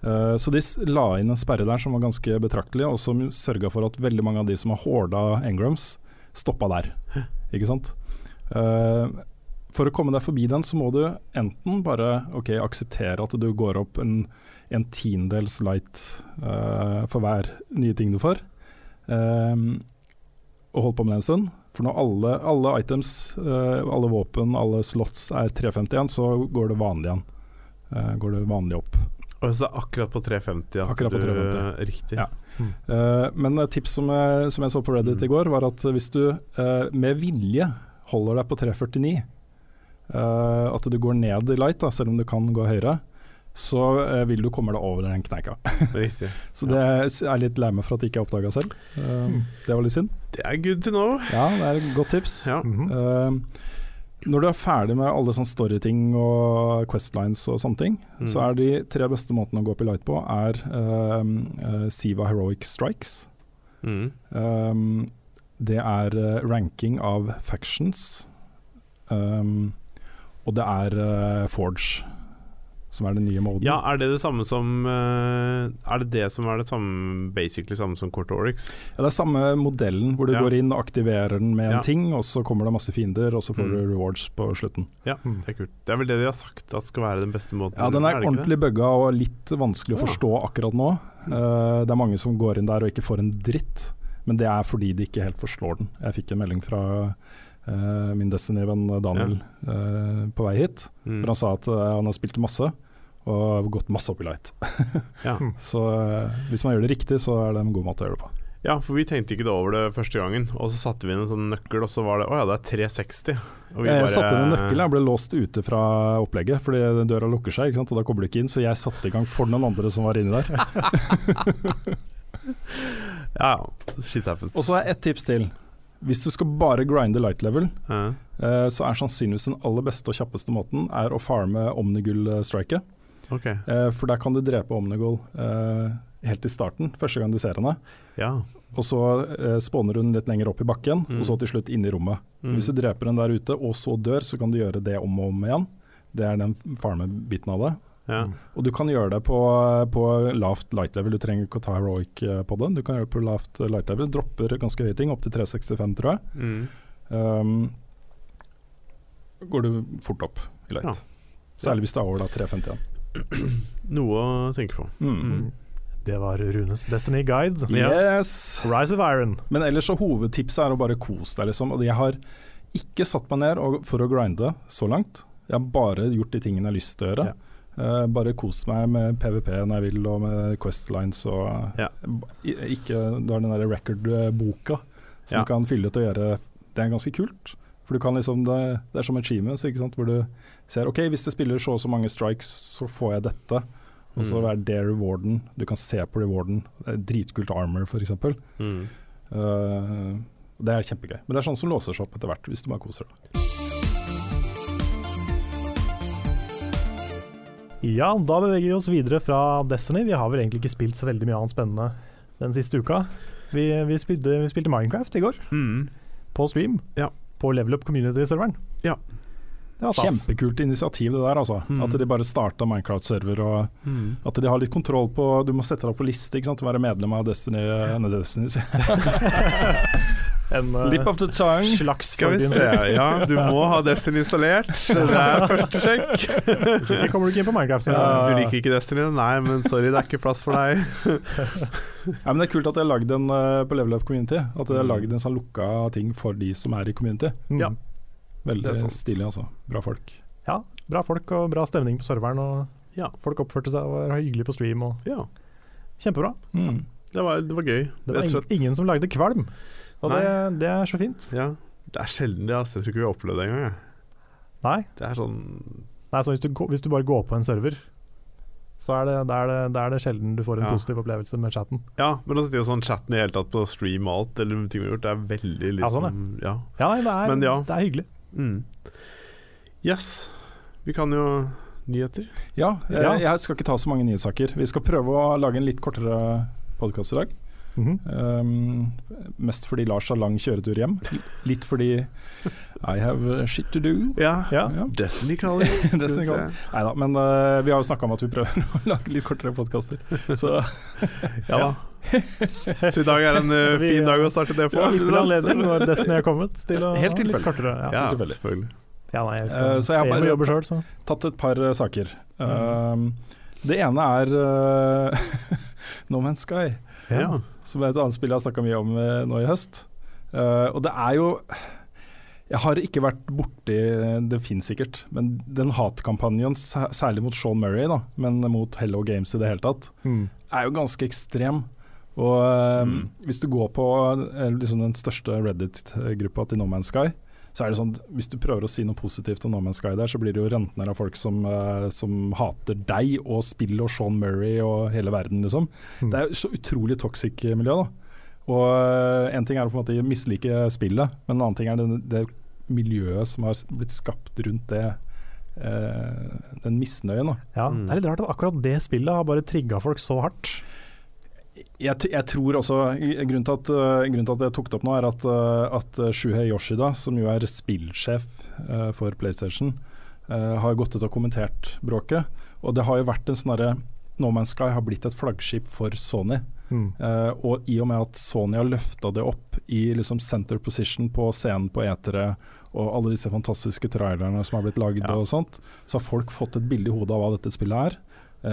Eh, så de la inn en sperre der som var ganske betraktelig, og som sørga for at veldig mange av de som har horda engrams, stoppa der. Ikke sant? Uh, for å komme deg forbi den, så må du enten bare okay, akseptere at du går opp en, en tiendedels light uh, for hver nye ting du får, eh, og holde på med det en stund. For når alle, alle items, uh, alle våpen, alle slots er 351, så går det vanlig igjen. Eh, går det vanlig opp. Og så er akkurat på 350 at Akkurat på du 350. Riktig. Ja. Eh, men et tips som jeg, som jeg så på Reddit Mm. i går, var at hvis du uh, med vilje holder deg på 349, uh, at du går ned i light, da, selv om du kan gå høyere, så eh, vil du komme deg over den kneika. Riktig. Så det er jeg litt lei meg for at jeg ikke oppdaga selv. Mm. Det var litt synd. Det er good to know. Ja, det er et godt tips. Ja. Mhm. Når du er ferdig med alle sånne storyting og questlines og sånne ting, Mm. så er de tre beste måtene å gå opp i light på, er um, uh, Siva Heroic Strikes. Mm. Um, det er uh, ranking av factions. Um, og det er uh, Forge, som er den nye moden. Ja, er det det samme som eh, Er det det som er det samme basically samme som Court Oryx? Ja, det er samme modellen, hvor du Ja. går inn og aktiverer den med en Ja. ting, og så kommer det masse fiender, og så får Mm. du rewards på slutten. Ja, det er kult. Det er vel det de har sagt at skal være den beste måten? Ja, den er, er ordentlig bugga og litt vanskelig å Ja. forstå akkurat nå. Uh, det er mange som går inn der og ikke får en dritt, men det er fordi de ikke helt forstår den. Jeg fikk en melding fra eh, min Destiny-venn Daniel eh, på vei hit, Mm. For han sa at uh, han har spilt masse og gått masse opp i light. Ja. Så hvis man gjør det riktig, så er det en god måte å gjøre det på. ja, for vi tenkte ikke det over det første gangen, og så satte vi inn en sånn nøkkel, og så var det Å ja, det er 360. Og vi Jeg bare- satte inn en nøkkel, jeg ble låst ute fra opplegget fordi døra lukker seg, ikke sant? og da kobler du ikke inn, så jeg satte i gang for noen andre som var inni der. Ja, shit happens. Og så er ett tips til. Hvis du skal bare grinde light level, Ja. eh, så er sannsynligvis den aller beste og kjappeste måten er å farme Omnigull-striket. Okay. Eh, for der kan du drepe Omnigull eh, helt i starten, første gang du ser henne. Ja. Og så eh, spåner hun litt lenger opp i bakken, Mm. og så til slutt inn i rommet. Mm. Hvis du dreper den der ute, og så dør, så kan du gjøre det om og om igjen. Det er den farme-biten av det. Ja. Og du kan gjøre det på, på lavt light level, du trenger ikke å ta heroic på det. Du kan gjøre det på lavt light level, dropper ganske høye ting, opp til 365 tror jeg. Mm. Um, går du fort opp i light. Ja. Særlig hvis det er over da 351. Noe å tenke på. Mm. Det var Runes Destiny Guide. Yes! Rise of Iron. Men ellers så hovedtipset er å bare kose deg, liksom. Og jeg har ikke satt meg ned for å grinde så langt. Jeg har bare gjort de tingene jeg har lyst til å gjøre. Eh, bare kos meg med PVP når jeg vil, og med Questlines og Ja. Ikke Du har den der record-boka som Ja. du kan fylle ut og gjøre. Det er ganske kult. For du kan liksom Det, det er som achievements, ikke sant? hvor du ser OK, hvis du spiller så og så mange strikes, så får jeg dette. Og så Mm. er det rewarden. Du kan se på rewarden. Det er dritkult armor, f.eks. Mm. Uh, det er kjempegøy. Men det er sånn som låser seg opp etter hvert, hvis du bare koser deg. Ja, da beveger vi oss videre fra Destiny. Vi har vel egentlig ikke spilt så veldig mye annet spennende den siste uka. Vi, vi, spilte, vi spilte Minecraft i går, Mm. på stream. Ja. På Level Up Community-serveren. Ja. Det var. Kjempekult initiativ det der, altså. Mm. At de bare starta Minecraft-server og Mm. at de har litt kontroll på Du må sette deg på liste, ikke sant. Være medlem av Destiny ja. Destiny sier jeg. En, eh, Slip of the tongue. Slags Skal vi se, ja du må ha Destiny installert. Det er første sjekk. Hvis ikke kommer du ikke inn på Minecraft. Ja, du liker ikke Destiny? Nei, men sorry, det er ikke plass for deg. Ja, men det er kult at de har lagd en eh, på Level Up Community. At de har Mm. lagd en sånn lukka ting for de som er i community. Mm. Ja. Veldig stilig, altså. Bra folk. ja, bra folk og bra stemning på serveren. Og Ja. Folk oppførte seg og var hyggelig på stream. Og Ja, kjempebra. Mm. det var, det var gøy, Det var ingen, ingen som lagde kvalm. Og det, det er så fint. Ja, det er sjelden det. Altså. Jeg tror ikke vi har opplevd det engang. Nei, Det er sånn Nei så hvis, du, hvis du bare går på en server, så er det, det, er det, det er det sjelden du får en Ja. positiv opplevelse med chatten. Ja, men også til sånn chatten i hele tatt på stream og alt, eller ting vi har gjort, det er veldig Ja, liksom sånn, Ja. Ja, nei, det er, Men ja. det er hyggelig. Mm. Yes. Vi kan jo Nyheter. Ja, jeg, jeg skal ikke ta så mange nyhetssaker. Vi skal prøve å lage en litt kortere podkast i dag. Mhm. Um, mest fordi Lars har lang kjøretur hjem. Litt fordi I have shit to do. Ja. Ja. Ja. Destiny det. Destiny calling. Nei da, men uh, vi har jo snakka om at vi prøver å lage litt kortere podkaster. Så. Ja da. Så i dag er en uh, vi- fin dag å starte det på. Ja, Ypperlig anledning når Destiny er kommet til å Helt tilfeldig. kortere. Ja. Ja, tilfeldig. selvfølgelig. Ja, nei, jeg skal, uh, så jeg har bare- jobbet sjøl, så. tatt et par uh, saker. Um, det ene er uh, No Man's Sky. Ja. som er et annet spill jeg har snakka mye om eh, nå i høst. Uh, og det er jo Jeg har ikke vært borti Det finnes sikkert, men den hatkampanjen, særlig mot Sean Murray, da, men mot Hello Games i det hele tatt, Mm. er jo ganske ekstrem. Og uh, Mm. hvis du går på eh, liksom den største Reddit-gruppa til No Man's Sky, så er det sånn hvis du prøver å si noe positivt om No Man's Sky der, så blir det jo rent ned av folk som, uh, som hater deg og spill og Sean Murray og hele verden, liksom. Mm. Det er jo så utrolig toxic miljø, da. Og eh, en ting er å på en måte mislike spillet, men en annen ting er det, det miljøet som har blitt skapt rundt det. Uh, den misnøyen, da. Ja, Mm. Det er litt rart at akkurat det spillet har bare trigga folk så hardt. Jeg, jeg tror også Grunnen til, at, eh, grunnen til at jeg tok det opp nå, er at, eh, at eh, Shuhei Yoshida, som jo er spillsjef uh, for PlayStation, uh, har gått ut og kommentert bråket. Og det har jo vært en sånn herre No Man's Sky har blitt et flaggskip for Sony. Mm. Uh, og i og med at Sony har løfta det opp i liksom center position på scenen på etere, og alle disse fantastiske trailerne som har blitt lagd Ja. og sånt, så har folk fått et bilde i hodet av hva dette spillet er,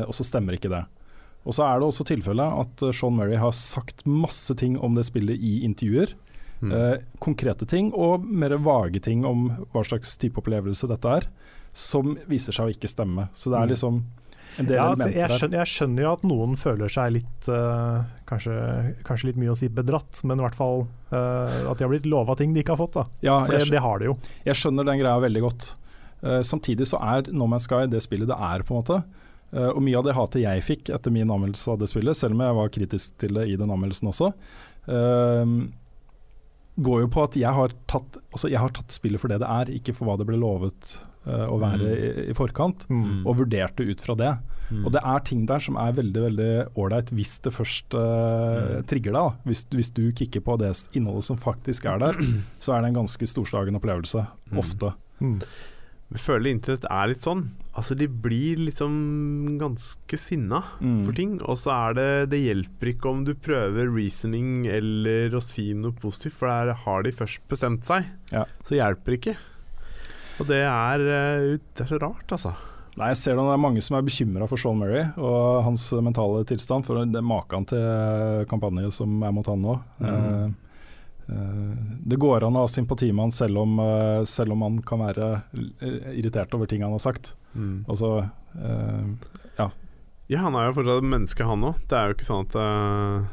og så stemmer ikke det. Og så er det også tilfellet at eh, Sean Murray har sagt masse ting om det spillet i intervjuer. Mm. Eh, konkrete ting og mer vage ting om hva slags type opplevelse dette er, som viser seg å ikke stemme. Så det Mm. er liksom en del Ja, altså, elementer jeg, skjønner, jeg skjønner jo at noen føler seg litt uh, kanskje, kanskje litt mye å si bedratt, men i hvert fall uh, at de har blitt lova ting de ikke har fått. Ja, For det, det har de jo. Jeg skjønner den greia veldig godt. Uh, samtidig så er No Man's Sky det spillet det er, på en måte. Eh, og mye av det hatet jeg fikk etter min anmeldelse av det spillet, selv om jeg var kritisk til det i den anmeldelsen også, eh, går jo på at jeg har, tatt, altså jeg har tatt spillet for det det er, ikke for hva det ble lovet eh, å være i, i forkant, Mm. og vurderte ut fra det. Mm. Og det er ting der som er veldig veldig ålreit hvis det først eh, trigger deg. da. Hvis, hvis du kikker på det innholdet som faktisk er der, så er det en ganske storslagen opplevelse. Mm. Ofte. Mm. Jeg føler internett er litt sånn. Altså De blir liksom ganske sinna Mm. for ting. Og så er det Det hjelper ikke om du prøver reasoning eller å si noe positivt, for der har de først bestemt seg. Ja. Så hjelper ikke. Og det er, eh, Det er så rart, altså. Nei, jeg ser det, det er mange som er bekymra for Sean Murray og hans mentale tilstand. For det er maken til kampanje som er mot han nå. Mm. Eh, eh, Det går an å ha sympati med han selv om, eh, selv om han kan være eh, irritert over ting han har sagt. Mm. Altså, uh, Ja, han er jo fortsatt et menneske, han òg. Det er jo ikke sånn at uh,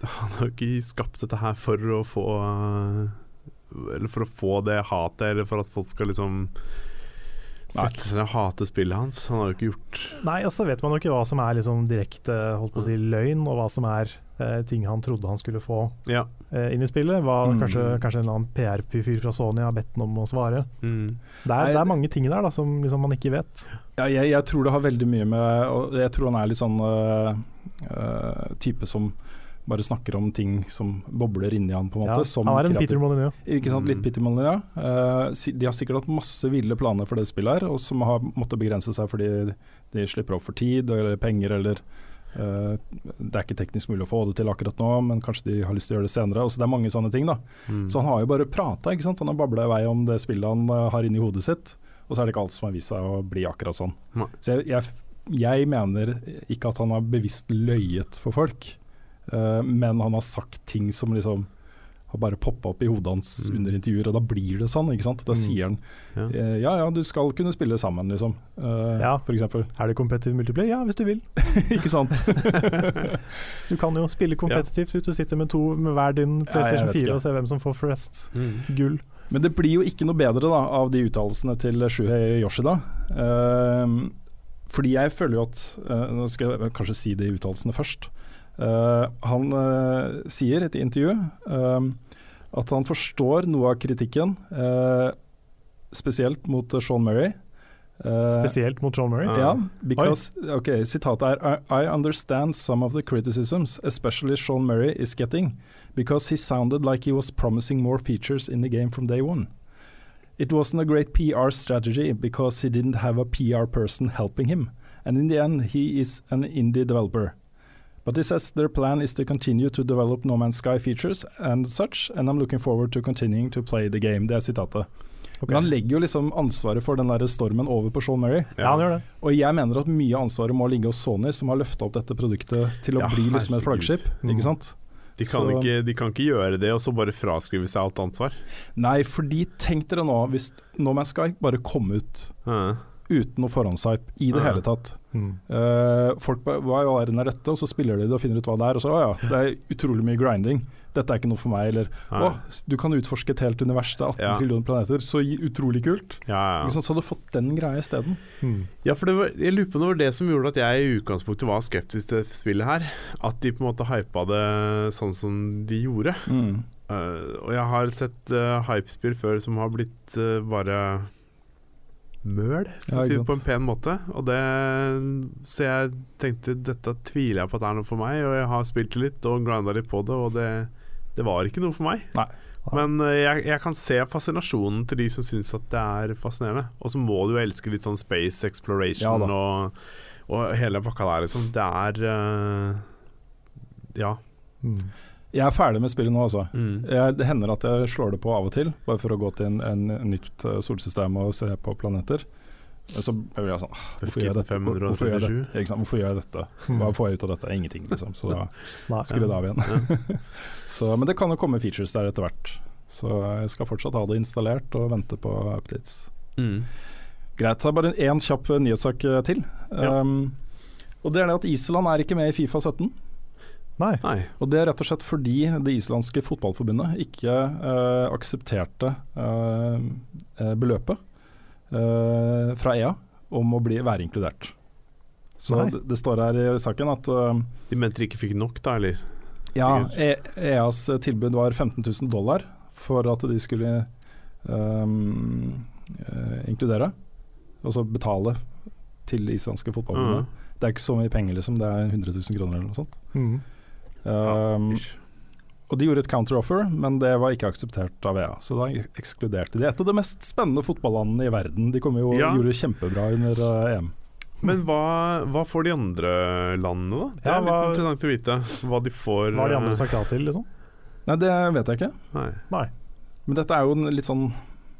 Han har jo ikke skapt dette her for å få uh, Eller for å få det hatet, eller for at folk skal liksom sette seg ned og hate spillet hans. Han har jo ikke gjort Nei, og så vet man jo ikke hva som er liksom direkte holdt på å si, løgn, og hva som er ting han trodde han skulle få Ja. Eh, inn i spillet. Var Mm. kanskje, kanskje en annen PR-fyr fra Sony har bedt han om å svare. Mm. Det er, Nei, det er mange ting der da som liksom man ikke vet. Ja, jeg, jeg tror det har veldig mye med og Jeg tror han er litt sånn uh, uh, type som bare snakker om ting som bobler inni han, på en Ja, måte. som han er en kreativ- Peter Molyneux. Ikke sant, litt Mm. Peter Molyneux, ja. Eh, de har sikkert hatt masse ville planer for det spillet her, og som har måttet begrense seg fordi de slipper opp for tid eller penger, eller det er ikke teknisk mulig å få det til akkurat nå, men kanskje de har lyst til å gjøre det senere. Altså, det er mange sånne ting, da. Mm. Så han har jo bare prata. Han har babla i vei om det spillet han eh, har inni hodet sitt, og så er det ikke alt som har vist seg å bli akkurat sånn. Nei. Så jeg, jeg, jeg mener ikke at han har bevisst løyet for folk, uh, men han har sagt ting som liksom har bare poppa opp i hodet hans Mm. under intervjuer, og da blir det sånn, ikke sant. Da Mm. sier han Ja. eh, ja ja, du skal kunne spille sammen, liksom. Uh, Ja. For eksempel. Er det competitive multiplayer? Ja, hvis du vil. ikke sant. Du kan jo spille kompetitivt hvis du sitter med to med hver din PlayStation vet 4 og ser hvem som får flest Mm. gull. Men det blir jo ikke noe bedre da av de uttalelsene til Shuhei Yoshida. Uh, fordi jeg føler jo at uh, Nå skal jeg kanskje si de uttalelsene først. Eh, han eh, sier i et intervju ehm, at han forstår noe av kritikken, eh, spesielt mot eh, Sean Murray. Uh, Spesielt mot Sean Murray. Ja. ja, because, ok, Sitatet er I, I understand some of the criticisms, especially Sean Murray is getting, because he sounded like he was promising more features in the game from day one. It wasn't a great PR strategy because he didn't have a PR person helping him, and in the end he is an indie developer. But he says their plan is to continue to develop No Man's Sky features and such, and I'm looking forward to continuing to play the game. Det er sitatet. Men han legger jo liksom ansvaret for den der stormen over på Sean Murray. Ja, han gjør det. Og jeg mener at mye av ansvaret må ligge hos Sony, som har løfta opp dette produktet til å Ja, bli liksom et flaggskip. Mm. Ikke sant? De, kan Så- ikke, de kan ikke gjøre det og så bare fraskrive seg alt ansvar. Nei, fordi tenk dere nå, hvis No Man's Sky bare kom ut Ja. Uten noe forhåndshype i det Ja. hele tatt. Mm. Uh, folk Hva i all verden er dette? Og så spiller de det og finner ut hva det er, og så å ja, det er utrolig mye grinding. Dette er ikke noe for meg, eller å, du kan utforske et helt univers, det er 18 Ja. trillioner planeter, så utrolig kult. Ja, ja. Liksom, så hadde du fått den greia isteden. Mm. Ja, for det var, jeg lurer på om det var det som gjorde at jeg i utgangspunktet var skeptisk til spillet her. At de på en måte hypa det sånn som de gjorde. Mm. Uh, og jeg har sett uh, hypespill før som har blitt uh, bare møl, for å si det på en pen måte. Og det, så jeg tenkte dette tviler jeg på at det er noe for meg, og jeg har spilt litt og grinda litt på det, og det, det var ikke noe for meg. Nei. Men eh, jeg, jeg kan se fascinasjonen til de som syns at det er fascinerende. Og så må du jo elske litt sånn space exploration Ja og, og hele pakka der, liksom. Det er uh, Ja. Mm. Jeg er ferdig med spillet nå, altså. Mm. Jeg, det hender at jeg slår det på av og til, bare for å gå til en, en, en nytt eh, solsystem og se på planeter. Men så blir jeg sånn Hvorfor gjør jeg dette? Hvorfor gjør jeg dette? Hvorfor gjør jeg dette? Hva får jeg ut av dette? Ingenting, liksom. Så da skrur det av igjen. så, men det kan jo komme features der etter hvert. Så jeg skal fortsatt ha det installert og vente på updates. Mm. Greit. Så bare én kjapp nyhetssak eh, til. Ja. Um, og det er det at Island er ikke med i Fifa 17. Nei. Nei. Og det er rett og slett fordi det islandske fotballforbundet ikke eh, aksepterte eh, eh, beløpet eh, fra EA om å bli, være inkludert. Så det, det står her i saken at eh, De mente de ikke fikk nok, da, eller? ja, E- EAs tilbud var 15 000 dollar for at de skulle inkludere. Og altså betale til det islandske fotballforbundet. Mm. Det er ikke så mye penger, liksom. Det er 100 000 kroner eller noe sånt. Mm. Um, og de gjorde et counteroffer, men det var ikke akseptert av EA. Så da ekskluderte de et av de mest spennende fotballandene i verden. De kom jo Ja. gjorde kjempebra under uh, EM. Men hva, hva får de andre landene, da? Det Ja, er litt interessant å vite. Hva de får Hva har de andre eh, sagt ja til, liksom? Nei, det vet jeg ikke. Nei. Nei. Men dette er jo en litt sånn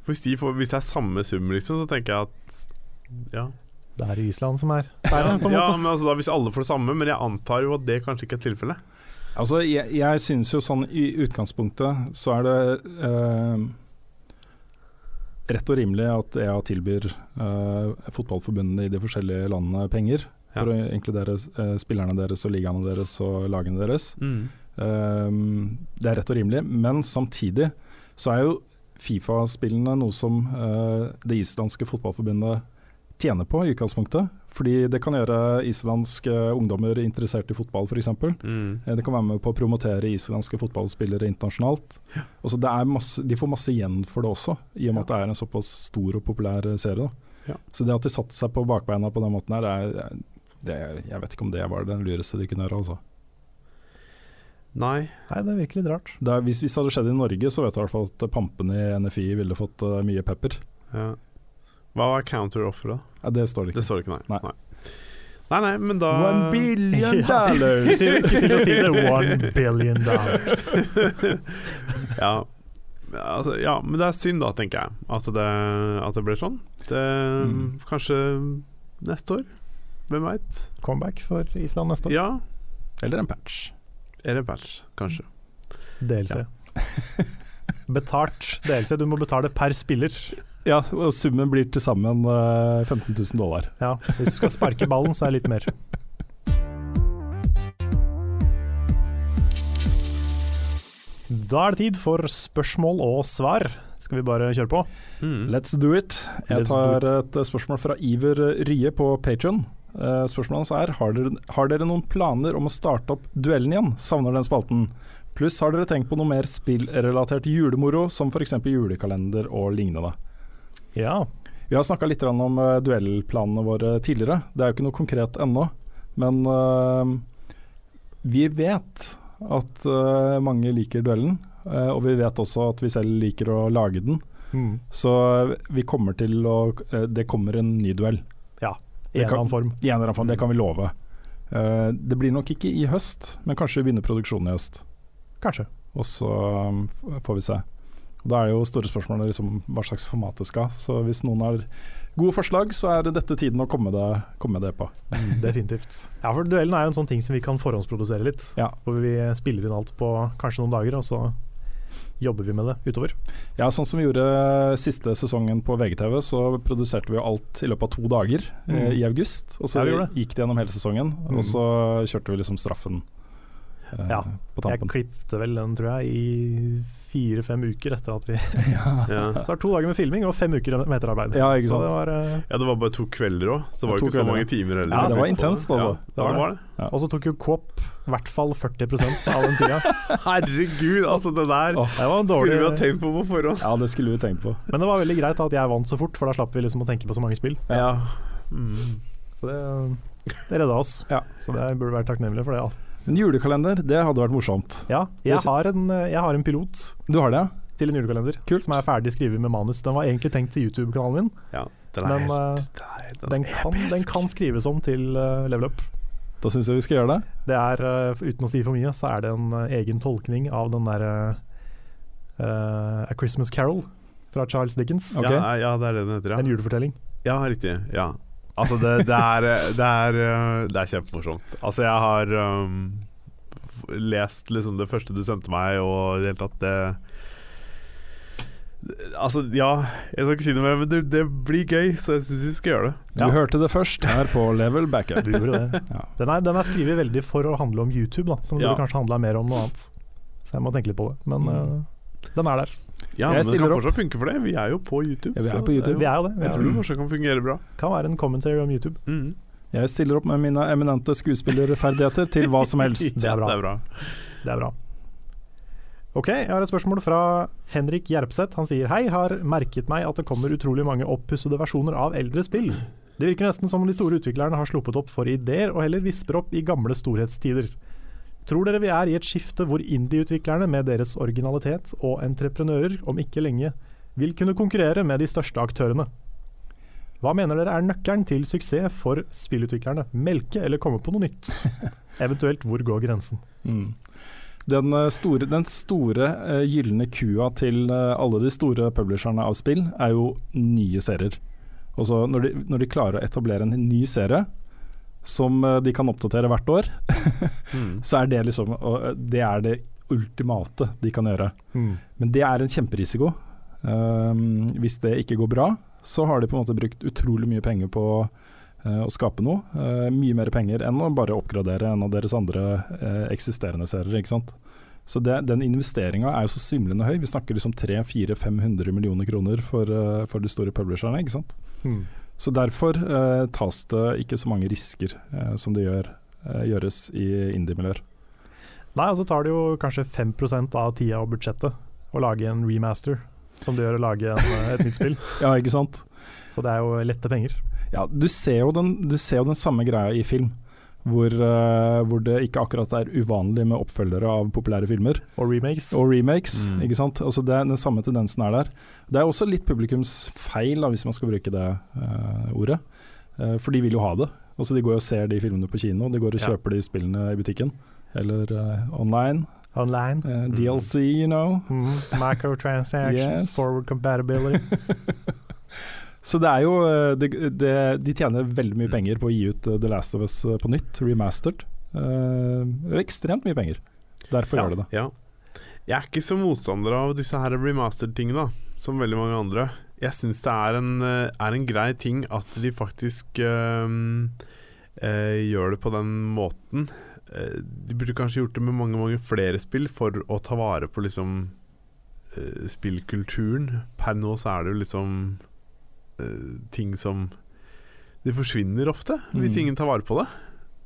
For hvis, de får, hvis det er samme sum, liksom, så tenker jeg at Ja, Det er Island som er der, på en ja men altså da hvis alle får det samme, men jeg antar jo at det kanskje ikke er tilfellet. Altså, jeg, jeg synes jo sånn i utgangspunktet så er det eh, rett og rimelig at EA tilbyr eh, fotballforbundene i de forskjellige landene penger for Ja. å inkludere eh, spillerne deres og ligaene deres og lagene deres. Mm. Eh, det er rett og rimelig, men samtidig så er jo Fifa-spillene noe som eh, det islandske fotballforbundet tjener på i utgangspunktet. Fordi det kan gjøre islandske ungdommer interessert i fotball f.eks. Mm. Eh, Det kan være med på å promotere islandske fotballspillere internasjonalt. Også det er masse, de får masse igjen for det også, i og med at det er en såpass stor og populær eh, serie. Da. Ja. Så det at de satte seg på bakbeina på den måten her, det er, det, jeg vet ikke om det var det lureste de kunne gjøre. Altså. Nei. Nei, det er virkelig rart. Det er, hvis, hvis det hadde skjedd i Norge, så vet jeg i hvert fall at pampene i NFI ville fått uh, mye pepper. Ja. Hva var counteroffer da? Ja, det står det Det ikke. står det ikke, nei. Nei. nei. Nei, nei, men da billion Ja, Skulle til, å si det. One billion dollars. ja. Ja, altså, ja, men det er synd da, tenker jeg, at det, at det ble sånn. Det, Mm. Kanskje neste år? Hvem veit? Comeback for Island neste år. Ja, Eller en patch. Eller en patch, kanskje. DLC. Betalt DLC. Du må betale per spiller. Ja, og summen blir til sammen eh, 15 000 dollar. Ja, Hvis du skal sparke ballen, så er det litt mer. Da er det tid for spørsmål og svar. Skal vi bare kjøre på? Mm. Let's do it. Jeg Let's tar it. et eh, spørsmål fra Iver Rye på Patron. Spørsmålet hans er har dere, har dere noen planer om å starte opp duellen igjen? Savner den spalten. Pluss har dere tenkt på noe mer spillrelatert julemoro, som f.eks. julekalender og lignende. Ja. Vi har snakka litt om eh, duellplanene våre tidligere. Det er jo ikke noe konkret ennå, men eh, vi vet at eh, mange liker duellen. og vi vet også at vi selv liker å lage den. Mm. Så vi kommer til å Det kommer en ny duell. Ja, I en eller annen form. I en eller annen form, det kan vi love. Eh, det blir nok ikke i høst, men kanskje vi begynner produksjonen i høst. Kanskje. Og så får vi se. Da er det jo store spørsmålet liksom, hva slags format det skal. Så hvis noen har gode forslag, så er dette tiden å komme det, komme det på. Definitivt. Ja, for duellen er jo en sånn ting som vi kan forhåndsprodusere litt. Ja. Hvor vi spiller inn alt på kanskje noen dager, og så jobber vi med det utover. Ja, sånn som vi gjorde siste sesongen på VGTV, så produserte vi jo alt i løpet av to dager eh, Mm. i august. Og så Ja, det. gikk det gjennom hele sesongen, Mm. og så kjørte vi liksom straffen Ja, på Jeg klipte klippte vel den, tror jeg, i fire-fem uker etter at vi Ja. Så det var to dager med filming og fem uker med etterarbeid. Ja, ikke Så det var, eh, ja, det var bare to kvelder òg, så det var ikke så mange timer heller. Ja, det var intenst, altså. Ja, det var, det. Og så tok jo Coop i hvert fall 40 av den tida. Herregud, altså det der oh, Det var en skulle vi ha tenkt på på forhånd. ja, det skulle vi tenkt på. Men det var veldig greit at jeg vant så fort, for da slapp vi liksom å tenke på så mange spill. Ja. Mm. Så det, det redda oss. Ja. Så det burde være takknemlig for det. Altså. En julekalender, det hadde vært morsomt. Ja, jeg har, en, jeg har en pilot Du har det, ja? til en julekalender Kult. som er ferdig skrevet med manus. Den var egentlig tenkt til YouTube-kanalen min, ja den er men helt eh, det er- den, kan, den kan skrives om til uh, Level Up. Da syns jeg vi skal gjøre det. Det er, uh, uten å si for mye, så er det en uh, egen tolkning av den derre eh, A Christmas Carol fra Charles Dickens. Okay. ja, ja, det er det den heter, En julefortelling. Ja, riktig. Ja. Altså, det, det, er, det, er, eh, det er kjempemorsomt. Altså, jeg har um, lest liksom det første du sendte meg, og i det hele tatt det Altså, ja, jeg skal ikke si noe mer, men det, det blir gøy, så jeg syns vi skal gjøre det. Du Ja. hørte det først her på Level Backup. Du gjorde det. Ja. Den er, den er skrevet veldig for å handle om YouTube, da, som Ja. burde kanskje handla mer om noe annet. Så jeg må tenke litt på det. Men Mm. eh, den er der. Ja, Jeg men det kan fortsatt funke for det. Vi er jo på YouTube. Ja, vi er på YouTube. Vi er jo det. Vi Jeg tror det fortsatt kan fungere bra. kan være en commentary om YouTube. Mm. Jeg stiller opp med mine eminente skuespillerferdigheter til hva som helst. Det er bra. Det er bra. Det er bra. Ok, jeg har et spørsmål fra Henrik Gjerpseth. Han sier hei, har merket meg at det kommer utrolig mange oppussede versjoner av eldre spill. Det virker nesten som om de store utviklerne har sluppet opp for ideer, og heller visper opp i gamle storhetstider. Tror dere vi er i et skifte hvor indie-utviklerne med deres originalitet og entreprenører om ikke lenge vil kunne konkurrere med de største aktørene? Hva mener dere er nøkkelen til suksess for spillutviklerne? Melke eller komme på noe nytt? Eventuelt hvor går grensen? Mm. Den eh, store, den store eh, gylne kua til eh, alle de store publisherne av spill er jo nye serier. Når, de, når de klarer å etablere en ny serie, som eh, de kan oppdatere hvert år, Mm. så er det liksom eh, Det er det ultimate de kan gjøre. Mm. Men det er en kjemperisiko. Um, hvis det ikke går bra, så har de på en måte brukt utrolig mye penger på uh, å skape noe. Uh, mye mer penger enn å bare oppgradere en av deres andre uh, eksisterende serier. ikke sant? Så det, den investeringa er jo så svimlende høy. Vi snakker liksom 300-400-500 millioner kroner for, for de store publisherne. ikke sant? Mm. Så derfor eh, tas det ikke så mange risker eh, som det gjør, eh, gjøres i indie-miljøer. Nei, og så tar det jo kanskje 5 av tida og budsjettet å lage en remaster, som det gjør å lage en, eh, et nytt spill. Ja, ikke sant? Så det er jo lette penger. Ja, du ser jo den, du ser jo den samme greia i film. Hvor, uh, hvor det ikke akkurat er uvanlig med oppfølgere av populære filmer. Og remakes. Og remakes, Mm. ikke sant. Altså det, den samme tendensen er der. Det er også litt publikumsfeil, da, hvis man skal bruke det uh, ordet. Uh, for de vil jo ha det. Altså De går og ser de filmene på kino, de går og Ja. kjøper de spillene i butikken. Eller online. Online. DLC, you know. Mm. Microtransactions, Yes. forward compatibility. Så det er jo eh, det, det, De tjener veldig mye penger på å gi ut eh, The Last of Us eh, på nytt, remastered. Uh, ekstremt mye penger. Derfor ja, gjør de det. Ja. Jeg er ikke så motstander av disse her remastered-tingene, som veldig mange andre. Jeg syns det er en, er en grei ting at de faktisk øhm, eh, gjør det på den måten. De burde kanskje gjort det med mange mange flere spill for å ta vare på liksom spillkulturen. Per nå så er det jo liksom ting som Det forsvinner ofte, hvis Mm. ingen tar vare på det.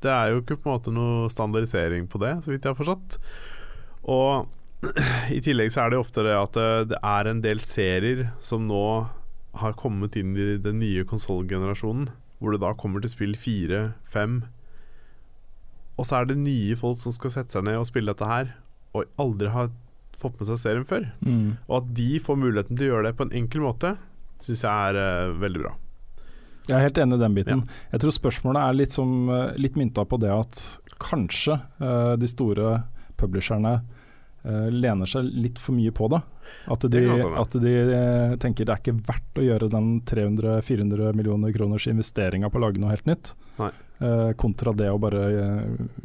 Det er jo ikke på en måte noe standardisering på det, så vidt jeg har forstått. Og i tillegg så er det ofte det at det, det er en del serier som nå har kommet inn i den nye konsollgenerasjonen, hvor det da kommer til spill fire, fem Og så er det nye folk som skal sette seg ned og spille dette her, og aldri har fått med seg serien før. Mm. Og at de får muligheten til å gjøre det på en enkel måte, syns jeg er eh, veldig bra. Jeg er helt enig i den biten. Jeg tror spørsmålet er litt, som, eh, litt mynta på det at kanskje uh, de store publisherne uh, lener seg litt for mye på det. At de, Det at de tenker det er ikke verdt å gjøre den 300-400 millioner kroners investeringa på å lage noe helt nytt. Eh, kontra det å bare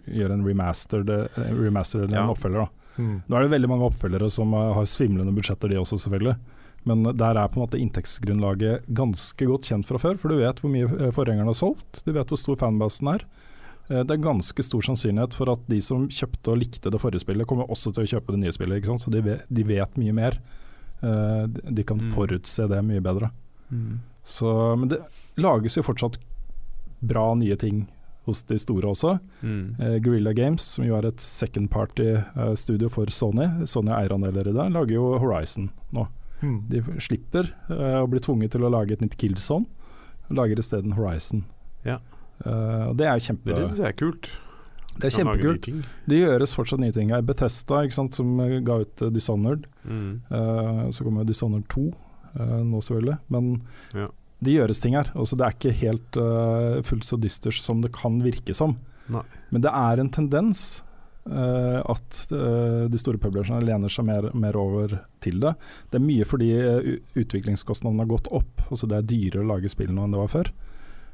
gjøre en remaster, remaster eller Ja. en oppfølger. Da. Mm. Nå er det veldig mange oppfølgere som har svimlende budsjetter, de også selvfølgelig. Men der er på en måte inntektsgrunnlaget ganske godt kjent fra før, for du vet hvor mye eh, forgjengeren har solgt, du vet hvor stor fanbasen er. Eh, Det er ganske stor sannsynlighet for at de som kjøpte og likte det forrige spillet, kommer også til å kjøpe det nye spillet. Så de vet, de vet mye mer. Eh, de- kan Mm. forutse det mye bedre. Så, men det lages jo fortsatt bra nye ting hos de store også. Mm. Eh, Guerrilla Games, som jo er et second party-studio for Sony, Sony er eierandeler i det, lager jo Horizon nå. Mm. De slipper uh, å bli tvunget til å lage et nytt Killzone, lager isteden Horizon. Ja. Uh, det er jo kjempe, Det syns jeg er kult. det er kjempekult. Det gjøres fortsatt nye ting her. Bethesda, sant, som eh, ga ut uh, Dishonored. Mm. Uh, så kommer Dishonored 2 uh, nå, selvfølgelig. Men Ja. det gjøres ting her. Også, det er ikke helt fullt så dystert som det kan virke som. Nei. Men det er en tendens at eh, de store publisherne lener seg mer, mer over til det. Det er mye fordi eh, utviklingskostnadene har gått opp. Altså det er dyrere å lage spill nå enn det var før.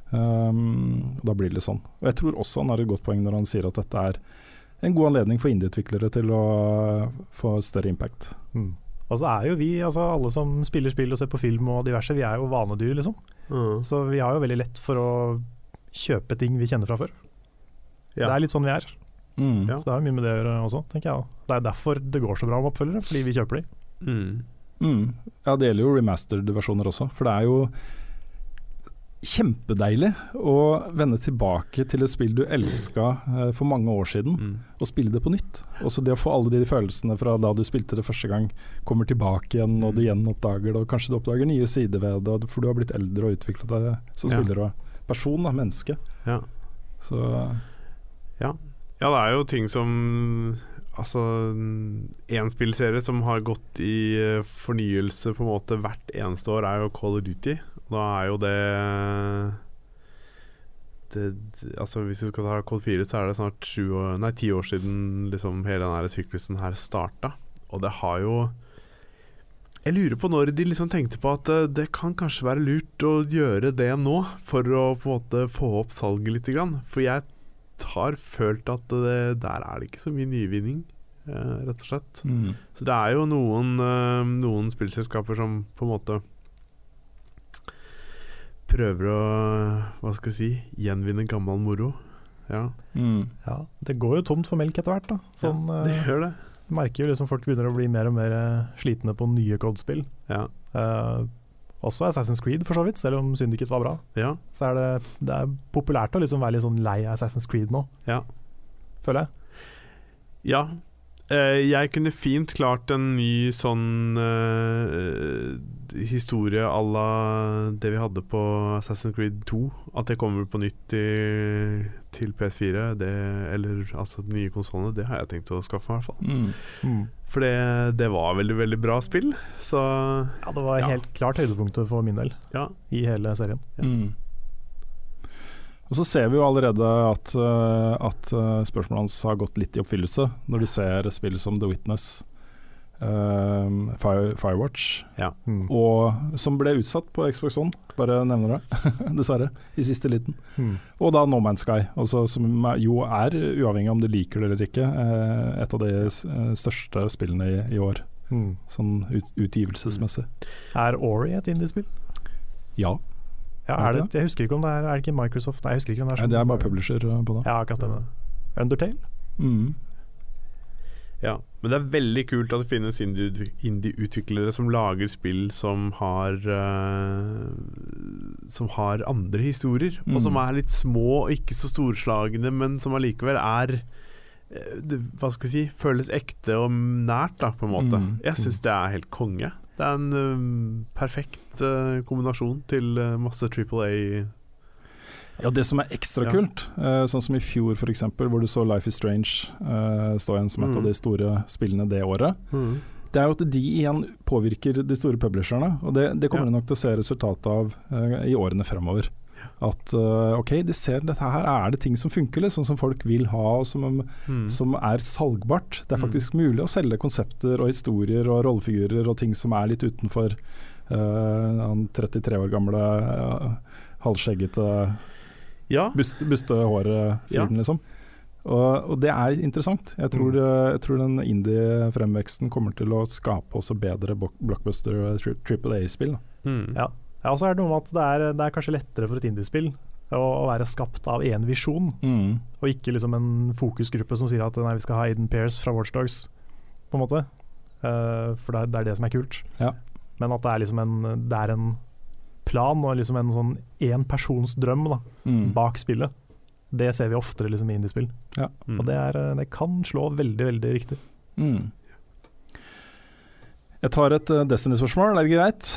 Um, da blir det sånn. Og Jeg tror også han har et godt poeng når han sier at dette er en god anledning for indieutviklere til å få større impact. Mm. Og så er jo vi, altså alle som spiller spill og ser på film og diverse, vi er jo vanedyr, liksom. Mm. Så vi har jo veldig lett for å kjøpe ting vi kjenner fra før. Ja. Det er litt sånn vi er. Mm. Ja. Så det har mye med det å gjøre også, tenker jeg. Det er derfor det går så bra med oppfølgere, fordi vi kjøper de. Mm. Mm. Ja, det gjelder jo remastered-versjoner også, for det er jo kjempedeilig å vende tilbake til et spill du elska eh, for mange år siden, Mm. og spille det på nytt. Også det å få alle de følelsene fra da du spilte det første gang, kommer tilbake igjen, og du Mm. gjenoppdager det, og kanskje du oppdager nye sider ved det, for du har blitt eldre og utvikla deg som Ja. spiller og person, da, menneske. Ja. Så Ja. Ja, det er jo ting som Altså En spillserie som har gått i eh, fornyelse på en måte hvert eneste år, er jo Call of Duty. Da er jo det det, altså Hvis du skal ta Cold 4, så er det snart sju år, nei, ti år siden liksom hele denne syklusen her starta. Og det har jo Jeg lurer på når de liksom tenkte på at eh, det kan kanskje være lurt å gjøre det nå, for å på en måte få opp salget litt. For jeg har følt at det, der er det ikke så mye nyvinning, eh, rett og slett. Mm. Så det er jo noen, eh, noen spillselskaper som på en måte prøver å Hva skal jeg si gjenvinne gammel moro. Ja, Mm. Ja, det går jo tomt for melk etter hvert, da. Sånn, det eh, gjør det. merker jo liksom folk begynner å bli mer og mer eh, slitne på nye COD-spill. Ja. Eh, også Assassin's Creed, for så vidt, selv om Syndicate var bra. ja. Så er det, det er populært å liksom være litt sånn lei Assassin's Creed nå, Ja. føler jeg. Ja. Eh, jeg kunne fint klart en ny sånn uh, historie à la det vi hadde på Assassin's Creed 2. At det kommer på nytt i, til PS4, det, eller altså de nye konsollene. Det har jeg tenkt å skaffe, i hvert fall. Mm. For det, det var veldig, veldig bra spill. Så Ja, det var Ja. helt klart høydepunktet for min del ja. i hele serien. Mm. Og så ser vi jo allerede at, eh, at eh, spørsmålet hans har gått litt i oppfyllelse, når du ser spill som The Witness, eh, Fire, Firewatch, Mm. og som ble utsatt på Xbox One, bare nevner det, dessverre, i siste liten. Mm. Og da No Man's Sky, også, som er- jo er, uavhengig om du liker det eller ikke, et av de største spillene i, i år, Mm. sånn ut, utgivelsesmessig. Er Ori et indiespill? Ja, Ja, Er det jeg husker ikke om det er Er det ikke Microsoft? Nei, jeg husker ikke om det er Nei, det er bare publisher eh, på det. Ja, kan stemme. Undertale? Mm. Ja, men det er veldig kult at det finnes indie- indie-utviklere som lager spill som har uh, Som har andre historier, Mm. og som er litt små og ikke så storslagne, men som allikevel er uh, det, Hva skal jeg si føles ekte og nært, da, på en måte. Mm. Jeg syns det er helt konge. Det er en um, perfekt uh, kombinasjon til uh, masse Triple A. Ja, det som er ekstra Ja. kult, uh, sånn som i fjor f.eks., hvor du så Life is Strange stå igjen som et Mm. av de store spillene det året, det er jo at de igjen påvirker de store publisherne. Og det, det kommer Ja. nok til å se resultatet av i årene fremover. At eh, ok, de ser dette her er det ting som funker, liksom, som folk vil ha, og som, Mm. som er salgbart. Det er Mm. faktisk mulig å selge konsepter og historier og rollefigurer og ting som er litt utenfor uh, han 33 år gamle uh, halvskjeggete Ja. Bust, bustehåret-fyren, liksom. Og, og det er interessant. Jeg tror, Mm. jeg tror den indie-fremveksten kommer til å skape også bedre blockbuster triple A-spill. Mm. Ja. Ja, og så er det noe med at det er, det er kanskje lettere for et indiespill å, å være skapt av én visjon, og ikke liksom en fokusgruppe som sier at nei, vi skal ha Aiden Pears fra Watchdogs, på en måte. Uh, for det er, det er det som er kult. Ja. Men at det er liksom en, det er en plan og liksom en sånn én persons drøm da, Mm. bak spillet. Det ser vi oftere liksom i indiespill. Mm. Og det, er, eh, det kan slå veldig, veldig riktig. Mm. Jeg tar et uh, Destiny-spørsmål, er det greit?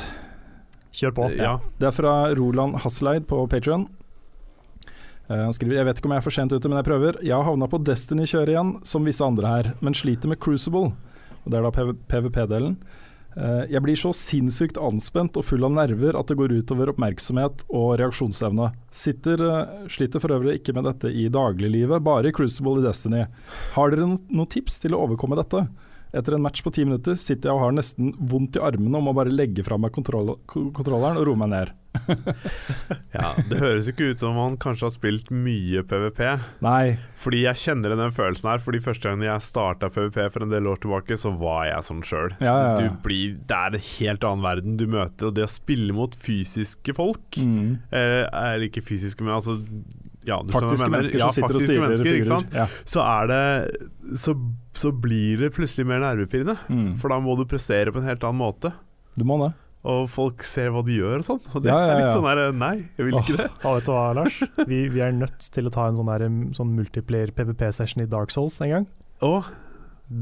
Kjør på. Ja. Det er fra Roland Hasleid på Patrion. han skriver Jeg vet ikke om jeg er for sent ute, men jeg prøver. Jeg har havna på Destiny-kjøret igjen, som visse andre her, men sliter med Crucible. Og Det er da PVP-delen. Eh, jeg blir så sinnssykt anspent og full av nerver at det går utover oppmerksomhet og reaksjonsevne. Sitter, eh, sliter for øvrig ikke med dette i dagliglivet, bare i Crucible i Destiny. Har dere noen tips til å overkomme dette? Etter en match på ti minutter sitter jeg og har nesten vondt i armene om å bare legge fra meg kontroll kontrolleren og roe meg ned. ja. Det høres ikke ut som han kanskje har spilt mye PVP. Nei. Fordi jeg kjenner den følelsen her. Fordi første gang jeg starta PVP for en del år tilbake, så var jeg sånn sjøl. Ja, ja, ja. Blir, det er en helt annen verden du møter, og det å spille mot fysiske folk Mm. eh, Eller ikke fysiske, men altså ja, Faktiske mener. mennesker ja, som sitter og stirrer ikke figurer. sant? Ja. Så er det så, så blir det plutselig mer nervepirrende. Mm. For da må du prestere på en helt annen måte. Du må det. Og folk ser hva de gjør og sånn. Og det Ja, ja, er litt sånn her Nei, jeg vil ikke det. Ja, vet du hva, Lars? Vi, vi er nødt til å ta en sånn, der, sånn multiplayer PVP-session i Dark Souls en gang. Å,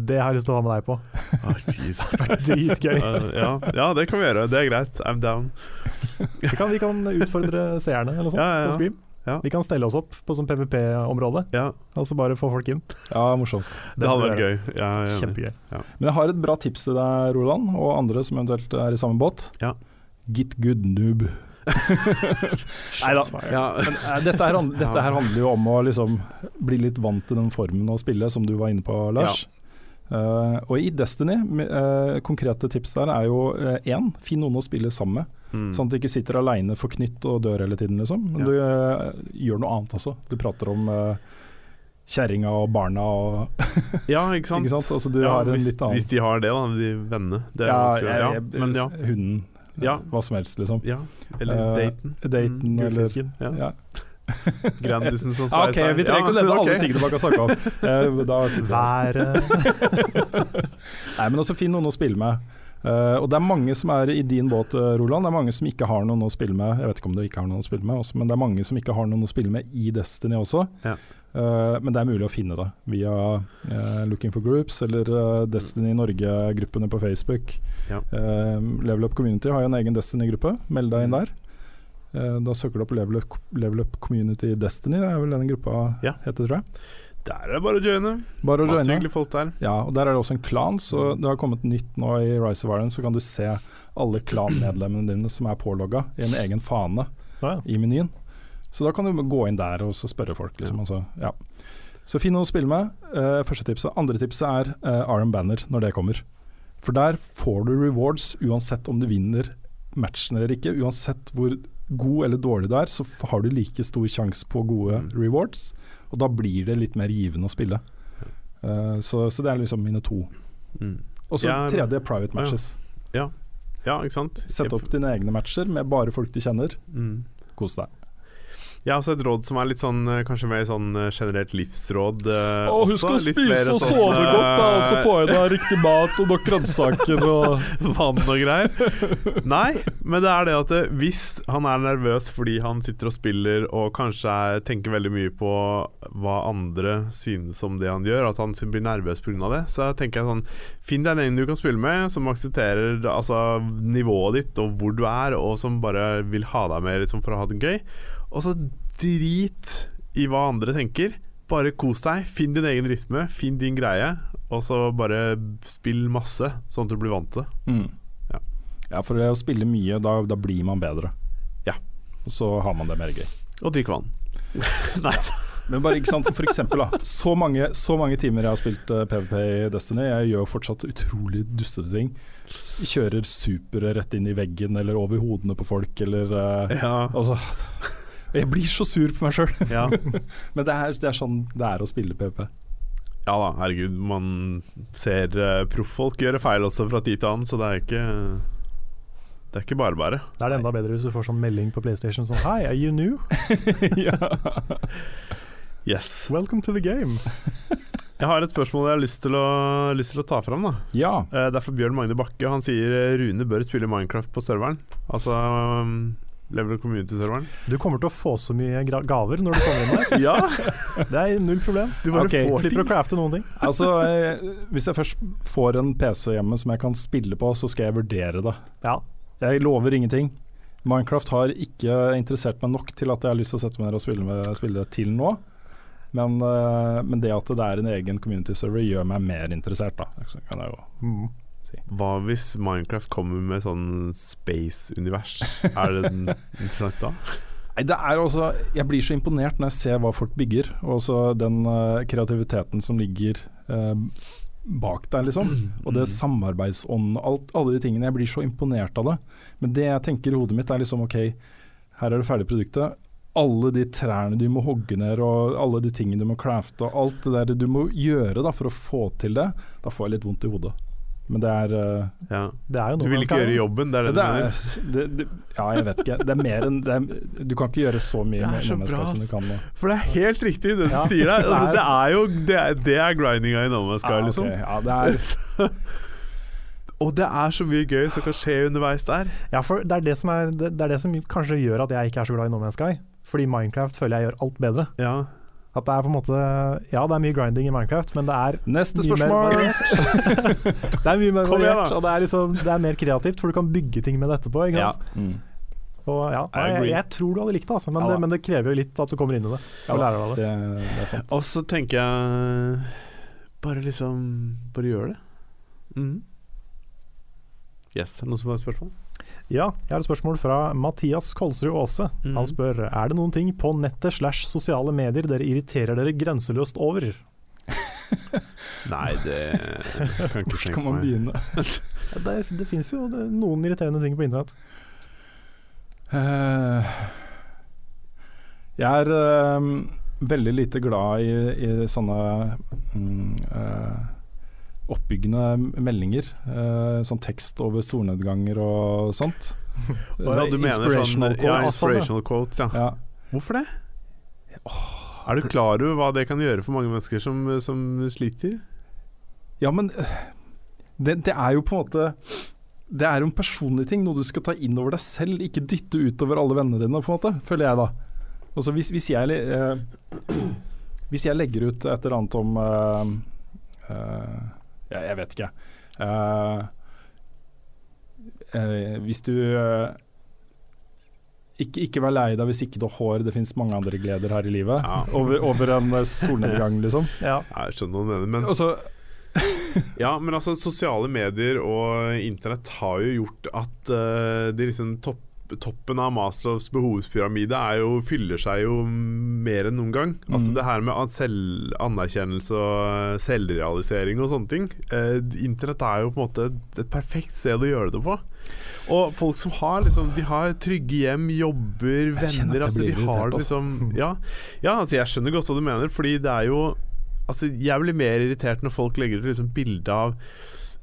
Det har jeg lyst til å ha med deg på. Oh, Jesus. Dritgøy. Uh, ja, ja, det kan vi gjøre. Det er greit. I'm down. Vi kan, vi kan utfordre seerne eller noe sånt Ja, ja, ja. på Scream. Ja. Vi kan stelle oss opp på sånn PVP-område, Ja, og så bare få folk inn. Ja, morsomt. det hadde vært gøy. Ja. Kjempegøy. Men jeg har et bra tips til deg, Roland, og andre som eventuelt er i samme båt. Ja. Get good noob. Nei da. Ja. Eh, dette, her, dette her handler jo om å liksom bli litt vant til den formen å spille, som du var inne på, Lars. Uh, og i Destiny, uh, konkrete tips der er jo én, uh, finn noen å spille sammen med. Mm. Sånn at du ikke sitter aleine forknytt og dør hele tiden, liksom. Men Ja. du uh, gjør noe annet også. Du prater om uh, kjerringa og barna og Ja, ikke sant? Ikke sant? Altså, du ja, har en hvis, hvis de har det, da, de vennene. Det ja, ja. Men ja. hunden. Ja. Hva som helst, liksom. ja. Eller daten. Uh, Daten Mm, eller ja. Grandisen som sveiser. ok, vi trenger ikke å nevne alle tingene man kan snakke om. Uh. Været Nei, men også finn noen å spille med. Eh, og det er mange som er i din båt, eh, Roland. Det er mange som ikke har noen å spille med. Jeg vet ikke om du ikke har noen å spille med, også, men det er mange som ikke har noen å spille med i Destiny også. Ja. Uh, men det er mulig å finne det via uh, Looking for Groups eller Destiny Norge-gruppene på Facebook. Ja. Level Up Community har jo en egen Destiny-gruppe. Meld deg inn der. Eh, da søker du opp Level Up, Level Up Community Destiny, det er vel den gruppa Ja. heter, tror jeg. Der er det bare å joine. Bare å Masse joine. hyggelige folk der. Ja, og der er det også en klan, så Mm. det har kommet nytt nå i Rise of Iron, så kan du se alle klanmedlemmene dine som er pålogga i en egen fane Ja, ja. i menyen. Så da kan du gå inn der og så spørre folk, liksom. Altså, ja. Så finn noe å spille med. Uh, første tipset. Andre tipset er uh, RM Banner når det kommer. For der får du rewards uansett om du vinner matchen eller ikke. Uansett hvor god eller dårlig du er, så har du like stor sjanse på gode Mm. rewards. Og da blir det litt mer givende å spille. Uh, så, så det er liksom mine to. Mm. Og så Ja, tredje private matches. Ja, ikke sant? Sett opp dine egne matcher med bare folk du kjenner. Mm. Kos deg. Jeg har også et råd som er litt sånn eh, kanskje mer sånn eh, generelt livsråd. eh, å spise og sånn, så få i deg riktig mat og nok grønnsaker og vann og greier. Nei, men det er det at eh, hvis han er nervøs fordi han sitter og spiller og kanskje er, tenker veldig mye på hva andre synes om det han gjør, at han blir nervøs pga. det, så tenker jeg sånn Finn deg en du kan spille med, som aksepterer altså, nivået ditt og hvor du er, og som bare vil ha deg med liksom, for å ha det gøy. Og så drit i hva andre tenker. Bare kos deg. Finn din egen rytme, finn din greie, og så bare spill masse, sånn at du blir vant til det. mm. Ja. Ja, for å spille mye, da, da blir man bedre. Ja. Og så har man det mer gøy. Og drikke vann. Nei Men bare ikke sant, for eksempel da Så mange, så mange timer jeg har spilt uh, PvP i Destiny Jeg gjør fortsatt utrolig dustete ting Kjører supere rett inn i veggen Eller over hodene på folk Eller uh, Ja. altså, Jeg blir så sur på meg selv ja. Men det er, det er sånn det er å spille PvP ja da, herregud. Man ser uh, proffolk gjøre feil også fra tid til annen, så det er ikke Det er ikke bare bare. Da er det enda bedre hvis du får sånn melding på PlayStation sånn Hi, are you new? Yes. Welcome to the game. Jeg har et spørsmål jeg har lyst til å, lyst til å ta fram. da ja, Eh, Det er fra Bjørn Magne Bakke. Han sier eh, Rune bør spille Minecraft på serveren. Altså um, Level Community-serveren. Du kommer til å få så mye gra- gaver når du kommer inn der. Ja! Det er null problem. Du bare okay. får Slipper ting. å crafte noen ting. altså jeg, Hvis jeg først får en PC hjemme som jeg kan spille på Så skal jeg vurdere det Ja. Jeg lover ingenting Minecraft har ikke interessert meg nok til at jeg har lyst til å sette meg ned og spille, med, spille det til nå men, eh, men det at det er en egen community server gjør meg mer interessert da Så kan jeg jo Mm. Hva hvis Minecraft kommer med sånn space-univers? Er det interessant da? Nei, det er også, jeg blir så imponert når jeg ser hva folk bygger, og også den uh, kreativiteten som ligger uh, bak der, liksom. Og det samarbeidsånden, alt, alle de tingene. Jeg blir så imponert av det. Men det jeg tenker i hodet mitt er liksom OK, her er det ferdige produktet. Alle de trærne du må hogge ned, og alle de tingene du må crafte, og alt det der du må gjøre da for å få til det, da får jeg litt vondt i hodet. Men det er uh, Ja. Det er jo Du vil ikke skal gjøre jobben? Det er det, det du er, mener? det, det, ja, jeg vet ikke. Det er mer enn det er, Du kan ikke gjøre så mye med bra, som du kan nå. For det er helt riktig, det du Ja. sier der. Altså, Det er- jo Det er, det er grindinga i No Man's Sky, Ja, liksom. ja, det er Og det er så mye gøy som kan skje underveis der. Ja, for det er det, som er, det, det er det som kanskje gjør at jeg ikke er så glad i No Man's Sky. Fordi Minecraft føler jeg gjør alt bedre. Ja. At det er på en måte Ja, det er mye grinding i Minecraft, men det er Neste mye spørsmål! det er mye mer variert, og det er, liksom, det er mer kreativt, for du kan bygge ting med det etterpå. Ikke Ja. Mm. Og ja, jeg, jeg tror du hadde likt det, altså, men, Ja, det, men det krever jo litt at du kommer inn i det. Ja, Og lærer deg det. Det, det er sant. Og så tenker jeg Bare liksom Bare gjør det. Mm. Yes, er det noen som har spørsmål? Ja, jeg har et spørsmål fra Mathias Kolsrud Aase. Mm. Han spør er det noen ting på nettet slash sosiale medier dere irriterer dere grenseløst over. Nei, det kan ikke Hvor skal man begynne? Det, det fins jo det, noen irriterende ting på internett. Uh, jeg er uh, veldig lite glad i, i sånne um, eh, oppbyggende meldinger. eh, sånn tekst over solnedganger og sånt. Å ja, du mener sånn Inspirational ja, quotes. inspirational quotes, ja. Ja. Hvorfor det? Er du klar over hva det kan gjøre for mange mennesker som, som sliter? Ja, men øh, det, det er jo på en måte Det er jo en personlig ting, noe du skal ta inn over deg selv, ikke dytte utover alle vennene dine, på en måte, føler jeg da. Altså hvis, hvis, jeg, eh, hvis jeg legger ut et eller annet om eh, eh, ja, Jeg vet ikke. Uh, uh, hvis du uh, ikke, ikke vær lei deg hvis ikke du har hår, det finnes mange andre gleder her i livet. Ja. Over, over en solnedgang, liksom. Ja. Ja, Jeg skjønner hva du mener, men Også, Ja, men altså sosiale medier og internett har jo gjort at uh, de liksom topp, toppen av Maslows behovspyramide er jo, fyller seg jo mer enn noen gang. Altså Mm. Det her med selv, anerkjennelse og selvrealisering og sånne ting. Eh, internett er jo på en måte et, perfekt sted å gjøre det på. Og folk som har liksom De har trygge hjem, jobber, venner altså, De har liksom ja, ja, altså jeg skjønner godt hva du mener, fordi det er jo Altså, jeg blir mer irritert når folk legger ut liksom bilde av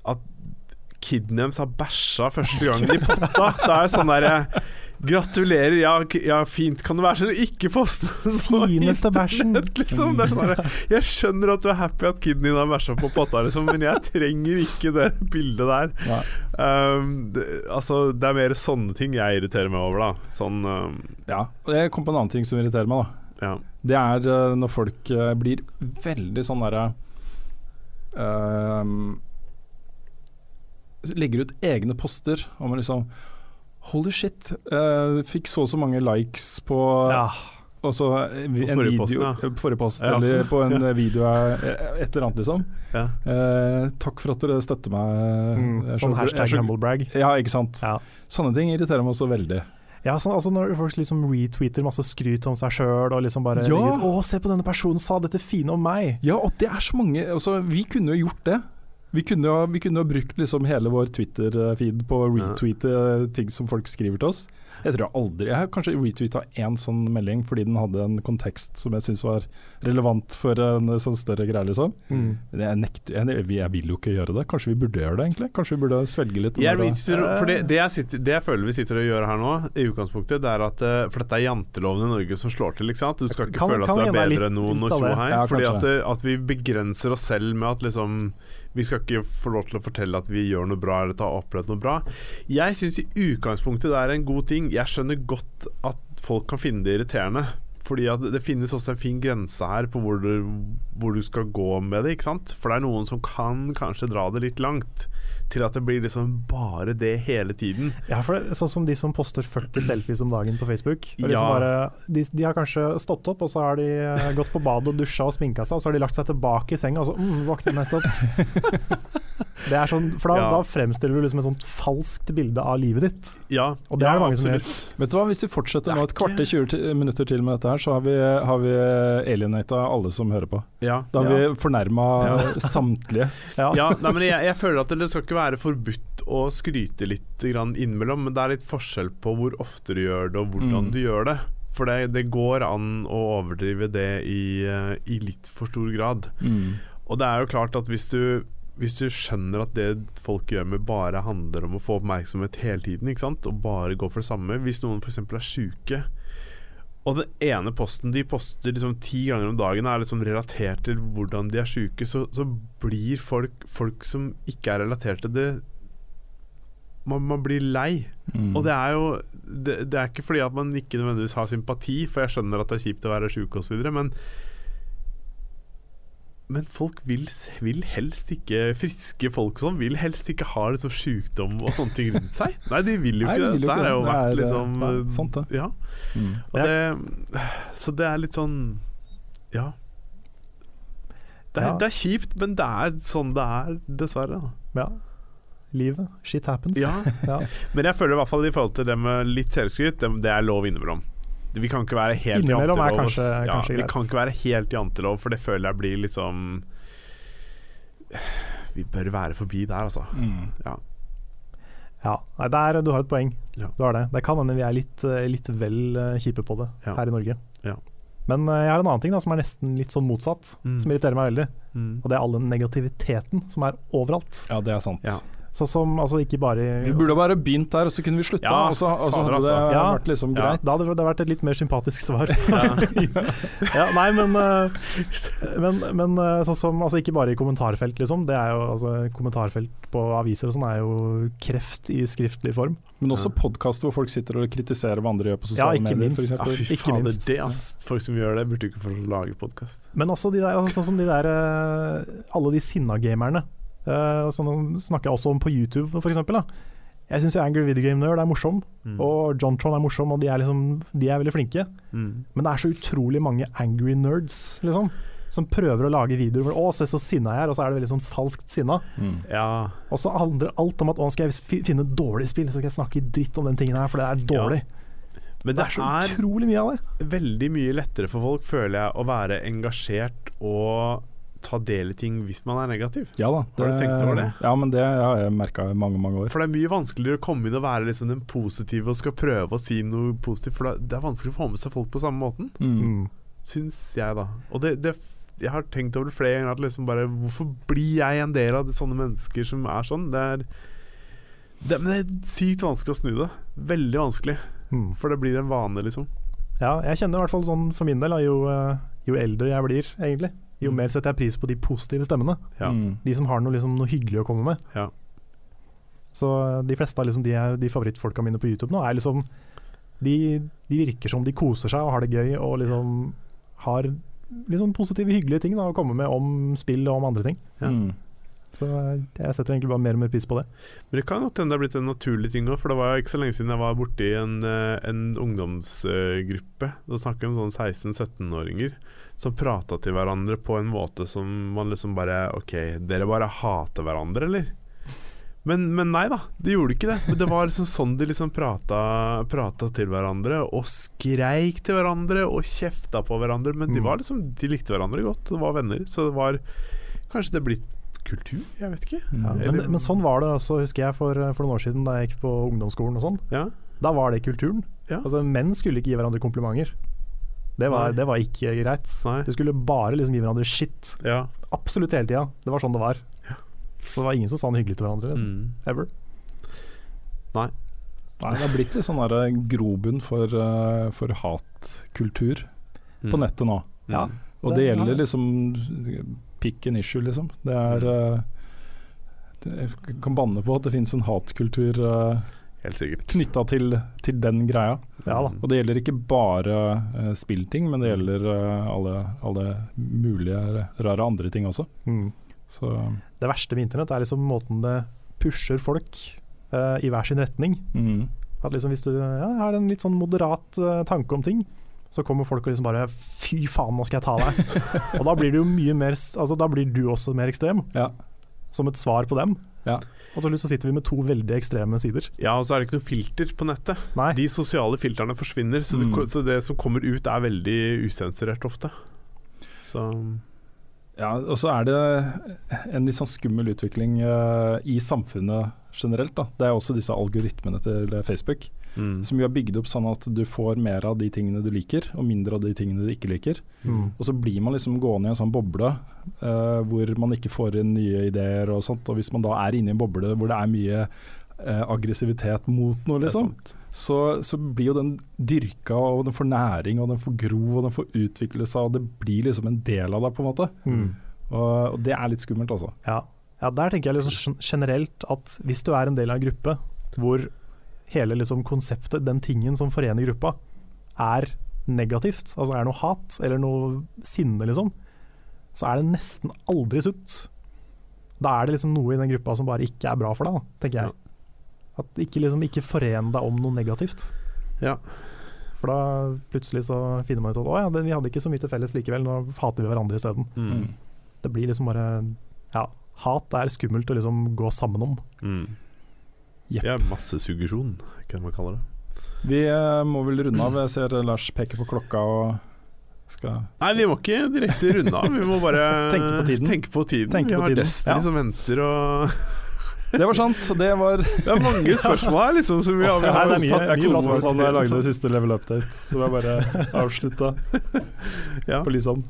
at kiden deres har bæsja første gangen i potta. Det er sånn derre Gratulerer, ja, ja, fint. Kan du være så ikke poste Fineste bæsjen. internett, liksom? Det sånn jeg skjønner at du er happy at kiden din har bæsja på potta, liksom, men jeg trenger ikke det bildet der. Um, det, altså, det er mer sånne ting jeg irriterer meg over, da. Sånn um, Ja, og jeg kom på en annen ting som irriterer meg. da Ja. Det er eh, når folk uh, blir veldig sånn derre ehm, Legger ut egne poster Og man liksom Holy shit, uh, fikk så og så mange likes på Ja. Og så en På forrige video, posten, ja. eh, Forrige post, Ja, eller på en ja. video eh, Et eller annet, liksom. Ja. Eh, takk for at dere støtter meg. Mm, så- sånn hashtag så- humble. Ja, ikke sant. Ja. Sånne ting irriterer meg også veldig. Ja, sånn, altså Når folk liksom retweeter masse skryt om seg sjøl og liksom bare Ja. legger 'Å, se på denne personen sa dette fine om meg'. Ja, og det er så mange altså, Vi kunne jo gjort det. Vi kunne jo, vi kunne jo brukt liksom hele vår Twitter-feed på å Ja. retweete ting som folk skriver til oss. Jeg tror jeg aldri Jeg har kanskje retweeta én sånn melding fordi den hadde en kontekst som jeg syns var relevant for en sånn større greie, liksom. Mm. Jeg nekter jeg, jeg vil jo ikke gjøre det. Kanskje vi burde gjøre det, egentlig? Kanskje vi burde svelge litt? Jeg reacher, for det, det, jeg sitter, det jeg føler vi sitter og gjør her nå, i utgangspunktet, det er at eh, For dette er janteloven i Norge som slår til, ikke sant? Du skal ikke Kan- føle at du er er bedre enn noen og tjo hei. Ja, fordi at, at vi begrenser oss selv med at liksom Vi skal ikke få lov til å fortelle at vi gjør noe bra eller har opplevd noe bra. Jeg syns i utgangspunktet det er en god ting. Jeg skjønner godt at folk kan finne det irriterende. Fordi at det finnes også en fin grense her på hvor du, hvor du skal gå med det. ikke sant? For det er noen som kan kanskje dra det litt langt. Til at det blir liksom bare det hele tiden. Ja, for det, er Sånn som de som poster 40 selfies om dagen på Facebook. Det De, liksom Ja. bare, de, de har kanskje stått opp, og så har de eh, gått på badet og dusja og sminka seg, og så har de lagt seg tilbake i senga og så mm, våkner nettopp. Det er sånn, for da, Ja. da fremstiller du liksom et sånt falskt bilde av livet ditt. Ja, Og det er det mange som absolutt. Vet du hva, Hvis vi fortsetter er nå et kvarter 20 minutter til med dette her, så har vi, har vi alienata alle som hører på. Ja. Da har Ja. vi fornærma samtlige. Ja. ja, nei, men jeg, jeg føler at det skal ikke være forbudt å skryte litt grann innimellom, men det er litt forskjell på hvor ofte du gjør det, og hvordan Mm. du gjør det. For det, det går an å overdrive det i, eh, i litt for stor grad. Og det er jo klart at hvis du hvis du skjønner at det folk gjør med bare handler om å få oppmerksomhet hele tiden, ikke sant? og bare gå for det samme Hvis noen f.eks. er sjuke, og den ene posten de poster liksom ti ganger om dagen er liksom relatert til hvordan de er sjuke, så, så blir folk, folk som ikke er relatert til det man, man blir lei. Mm. Og det er jo det, det er ikke fordi at man ikke nødvendigvis har sympati, for jeg skjønner at det er kjipt å være sjuk osv., men men folk vil, vil helst ikke Friske folk sånn vil helst ikke ha liksom sjukdom og sånne ting rundt seg. Nei, de vil jo Nei, ikke de det. vil jo Det ikke har jo det. Vært er, liksom ja, eh, sant det. Ja. Mm. Det, så det er litt sånn Ja. Det er, Ja. det er kjipt, men det er sånn det er, dessverre. Da. Ja. Livet. Shit happens. Ja. Ja. Men jeg føler i hvert fall i forhold til det med litt selvskryt, det, det er lov innimellom. Vi kan ikke være helt Innimellom er jantelov. kanskje- ja, kanskje vi kan ikke være helt jantelov, for det føler jeg blir liksom Vi bør være forbi der, altså. Mm. Ja. Ja, nei, der, du har et poeng. Ja. Du har det. Det kan hende vi er litt, eh, litt vel eh, kjipe på det Ja. her i Norge. Ja. Men eh, jeg har en annen ting da, som er nesten litt sånn motsatt, Mm. som irriterer meg veldig. Mm. Og det er all den negativiteten som er overalt. Ja, det er sant. Sånn som altså ikke bare Vi burde bare begynt der, og så kunne vi slutta. Ja, og så, og så hadde det altså. Ja. vært liksom Ja. greit. Da hadde det vært et litt mer sympatisk svar. ja, nei, men, eh, men, men sånn som altså Ikke bare i kommentarfelt, liksom. Det er jo, altså, kommentarfelt på aviser og sånn er jo kreft i skriftlig form. Men også podkaster hvor folk sitter og kritiserer hva andre gjør på sosiale Ja, ikke medier. minst. Ja, fy Ikke minst. det altså, Folk som gjør det, burde ikke få lage podkast. Men også de der, altså, sånn som de der eh, Alle de sinna gamerne. Uh, sånn snakker jeg også om på YouTube, for eksempel. Da. Jeg syns Angry Video Game Nerd er morsom, Mm. og Jontron er morsom, og de er, liksom, de er veldig flinke. Mm. Men det er så utrolig mange angry nerds, liksom. Som prøver å lage videoer hvor 'Å, se så sinna jeg er', og så er det veldig sånn falskt sinna. Mm. Ja. Og så handler alt om at 'Å, skal jeg finne dårlige dårlig spill', så skal jeg snakke dritt om den tingen her, for det er dårlig. Men Det det er så er utrolig mye av det. veldig mye lettere for folk, føler jeg, å være engasjert og ta del i ting hvis man er negativ. Ja da. Har du tenkt over det? Ja, men det har jeg merka i mange, mange år. For det er mye vanskeligere å komme inn og være liksom den positive og skal prøve å si noe positivt, for det det er vanskelig å få med seg folk på samme måten, Mm. Mm. syns jeg, da. Og det, det jeg har tenkt over det flere ganger at liksom bare Hvorfor blir jeg en del av sånne mennesker som er sånn? Det er det, Men det er sykt vanskelig å snu det. Veldig vanskelig. Mm. For det blir en vane, liksom. Ja, jeg kjenner i hvert fall sånn for min del, jo, eh, jo eldre jeg blir, egentlig, jo mer setter jeg pris på de positive stemmene. Ja. Mm. De som har noe, liksom, noe hyggelig å komme med. Ja. Så de fleste av liksom, de, de favorittfolka mine på YouTube nå, er liksom de, de virker som de koser seg og har det gøy, og liksom har liksom positive, hyggelige ting da, å komme med om spill og om andre ting. Ja. Mm. Så eh, jeg setter egentlig bare mer og mer pris på det. Men det kan godt hende det har blitt en naturlig ting òg, for det var ikke så lenge siden jeg var borti en, eh, en ungdomsgruppe. Da snakker vi om sånn 16-17-åringer som prata til hverandre på en måte som man liksom bare OK, dere bare hater hverandre, eller? Men, men nei da, de gjorde ikke det. Men det var liksom sånn de liksom prata, prata til hverandre, og skreik til hverandre og kjefta på hverandre. Men de Mm. var liksom De likte hverandre godt, og var venner. Så det var Kanskje det blitt kultur? Jeg vet ikke. Mm. Ja, men, men sånn var det også, husker jeg, for, for noen år siden da jeg gikk på ungdomsskolen og sånn. Ja. Da var det kulturen. Ja. Altså, menn skulle ikke gi hverandre komplimenter. Det var, det var ikke greit. Nei. Du skulle bare liksom gi hverandre shit. Ja. Absolutt hele tida. Det var sånn det var. Så det var ingen som sa noe hyggelig til hverandre. Liksom. Mm. Ever. Nei, det har blitt litt sånn grobunn for, uh, for hatkultur på Mm. nettet nå. Ja. Og Det det gjelder liksom pick an issue, liksom. Det er Mm. eh, Jeg kan banne på at det finnes en hatkultur uh, Helt sikkert. knytta til, til den greia. Ja da. Og det gjelder ikke bare uh, spillting, men det gjelder uh, alle, alle mulige rare andre ting også. Mm. Så Det verste med internett er liksom måten det pusher folk uh, i hver sin retning. mm. At liksom Hvis du ja, har en litt sånn moderat tanke om ting, så kommer folk og liksom bare 'fy faen, nå skal jeg ta deg'. og da blir det jo mye mer Altså Da blir du også mer ekstrem, Ja. som et svar på dem. Ja. Og til slutt så sitter vi med to veldig ekstreme sider. Ja, og så er det ikke noe filter på nettet. Nei. De sosiale filterne forsvinner, så, det, Mm. så det som kommer ut er veldig usensurert ofte. Så Ja, og så er det en litt sånn skummel utvikling uh, i samfunnet generelt. Da. Det er også disse algoritmene til Facebook, mm. som jo er bygd opp sånn at du får mer av de tingene du liker, og mindre av de tingene du ikke liker. Mm. Og så blir man liksom gående i en sånn boble uh, hvor man ikke får inn nye ideer og sånt. Og hvis man da er inne i en boble hvor det er mye uh, aggressivitet mot noe, det er liksom, sant. Så, så blir jo den dyrka, og den får næring, og den får gro, og den får utvikle seg, og det blir liksom en del av deg, på en måte. Mm. Og, og det er litt skummelt, altså. Ja. ja, der tenker jeg liksom generelt at hvis du er en del av en gruppe hvor hele liksom konseptet, den tingen som forener gruppa, er negativt, altså er noe hat eller noe sinne, liksom, så er det nesten aldri sunt. Da er det liksom noe i den gruppa som bare ikke er bra for deg, da, tenker jeg. At ikke liksom ikke foren deg om noe negativt. Ja. For da plutselig så finner man ut at å ja, det, vi hadde ikke så mye til felles likevel, nå hater vi hverandre isteden. Mm. Det blir liksom bare Ja, hat er skummelt å liksom gå sammen om. Mm. Det er massesuggesjon, kan man kalle det. Vi eh, må vel runde av. Jeg ser Lars peker på klokka og Skal Nei, vi må ikke direkte runde av. Vi må bare Tenke på tiden. Tenke på tiden. Tenke vi på har tiden. Destiny Ja. som venter og Det var sant. Det var Det er mange spørsmål her, liksom, som vi har, ja, det er mye- snakket Jeg koste meg sånn da jeg lagde det siste level update, så det er bare avslutta Ja. på liksom.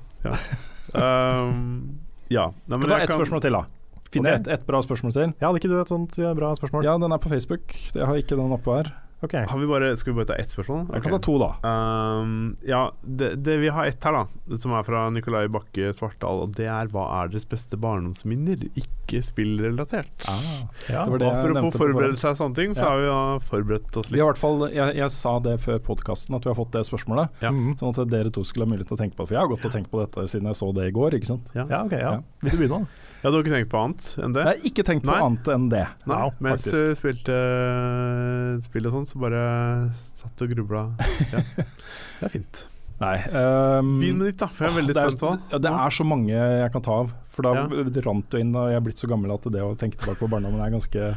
Um, ja. Nei, men Kan ta ett kan- spørsmål til, da. Finne okay. ett et bra spørsmål til. Ja, hadde ikke du et sånt bra spørsmål? Ja, den er på Facebook. Jeg har ikke den oppe her. Ok. Har vi bare, skal vi bare ta ett spørsmål? Jeg kan ta to, da. Um, ja, det, det vi har ett her, da, som er fra Nikolai Bakke Svartdal, og det er hva er deres beste barndomsminner? Ikke spillrelatert. Ja. Det var det Apropos på forberede seg sånne ting, så Ja. har vi da forberedt oss Vi har i litt. hvert fall, jeg, jeg sa det før podkasten, at vi har fått det spørsmålet. Ja. Mhm. Sånn at dere to skulle ha mulighet til å tenke på det. For jeg har gått og tenkt på dette siden jeg så det i går. ikke sant? Ja. ja, ok. Ja. Ja. Vil du begynne, da? Ja, du har ikke tenkt på annet enn det? Jeg har ikke tenkt på Nei. annet enn det. Nei, Wow, mens faktisk. jeg spilte uh, spill og sånn, så bare satt og grubla. Ja. Det er fint. Nei. um, Begynn med ditt, da, for jeg er veldig spent på det. Ja, det er så mange jeg kan ta av. For da Ja. rant det inn, og jeg er blitt så gammel at det å tenke tilbake på barndommen er ganske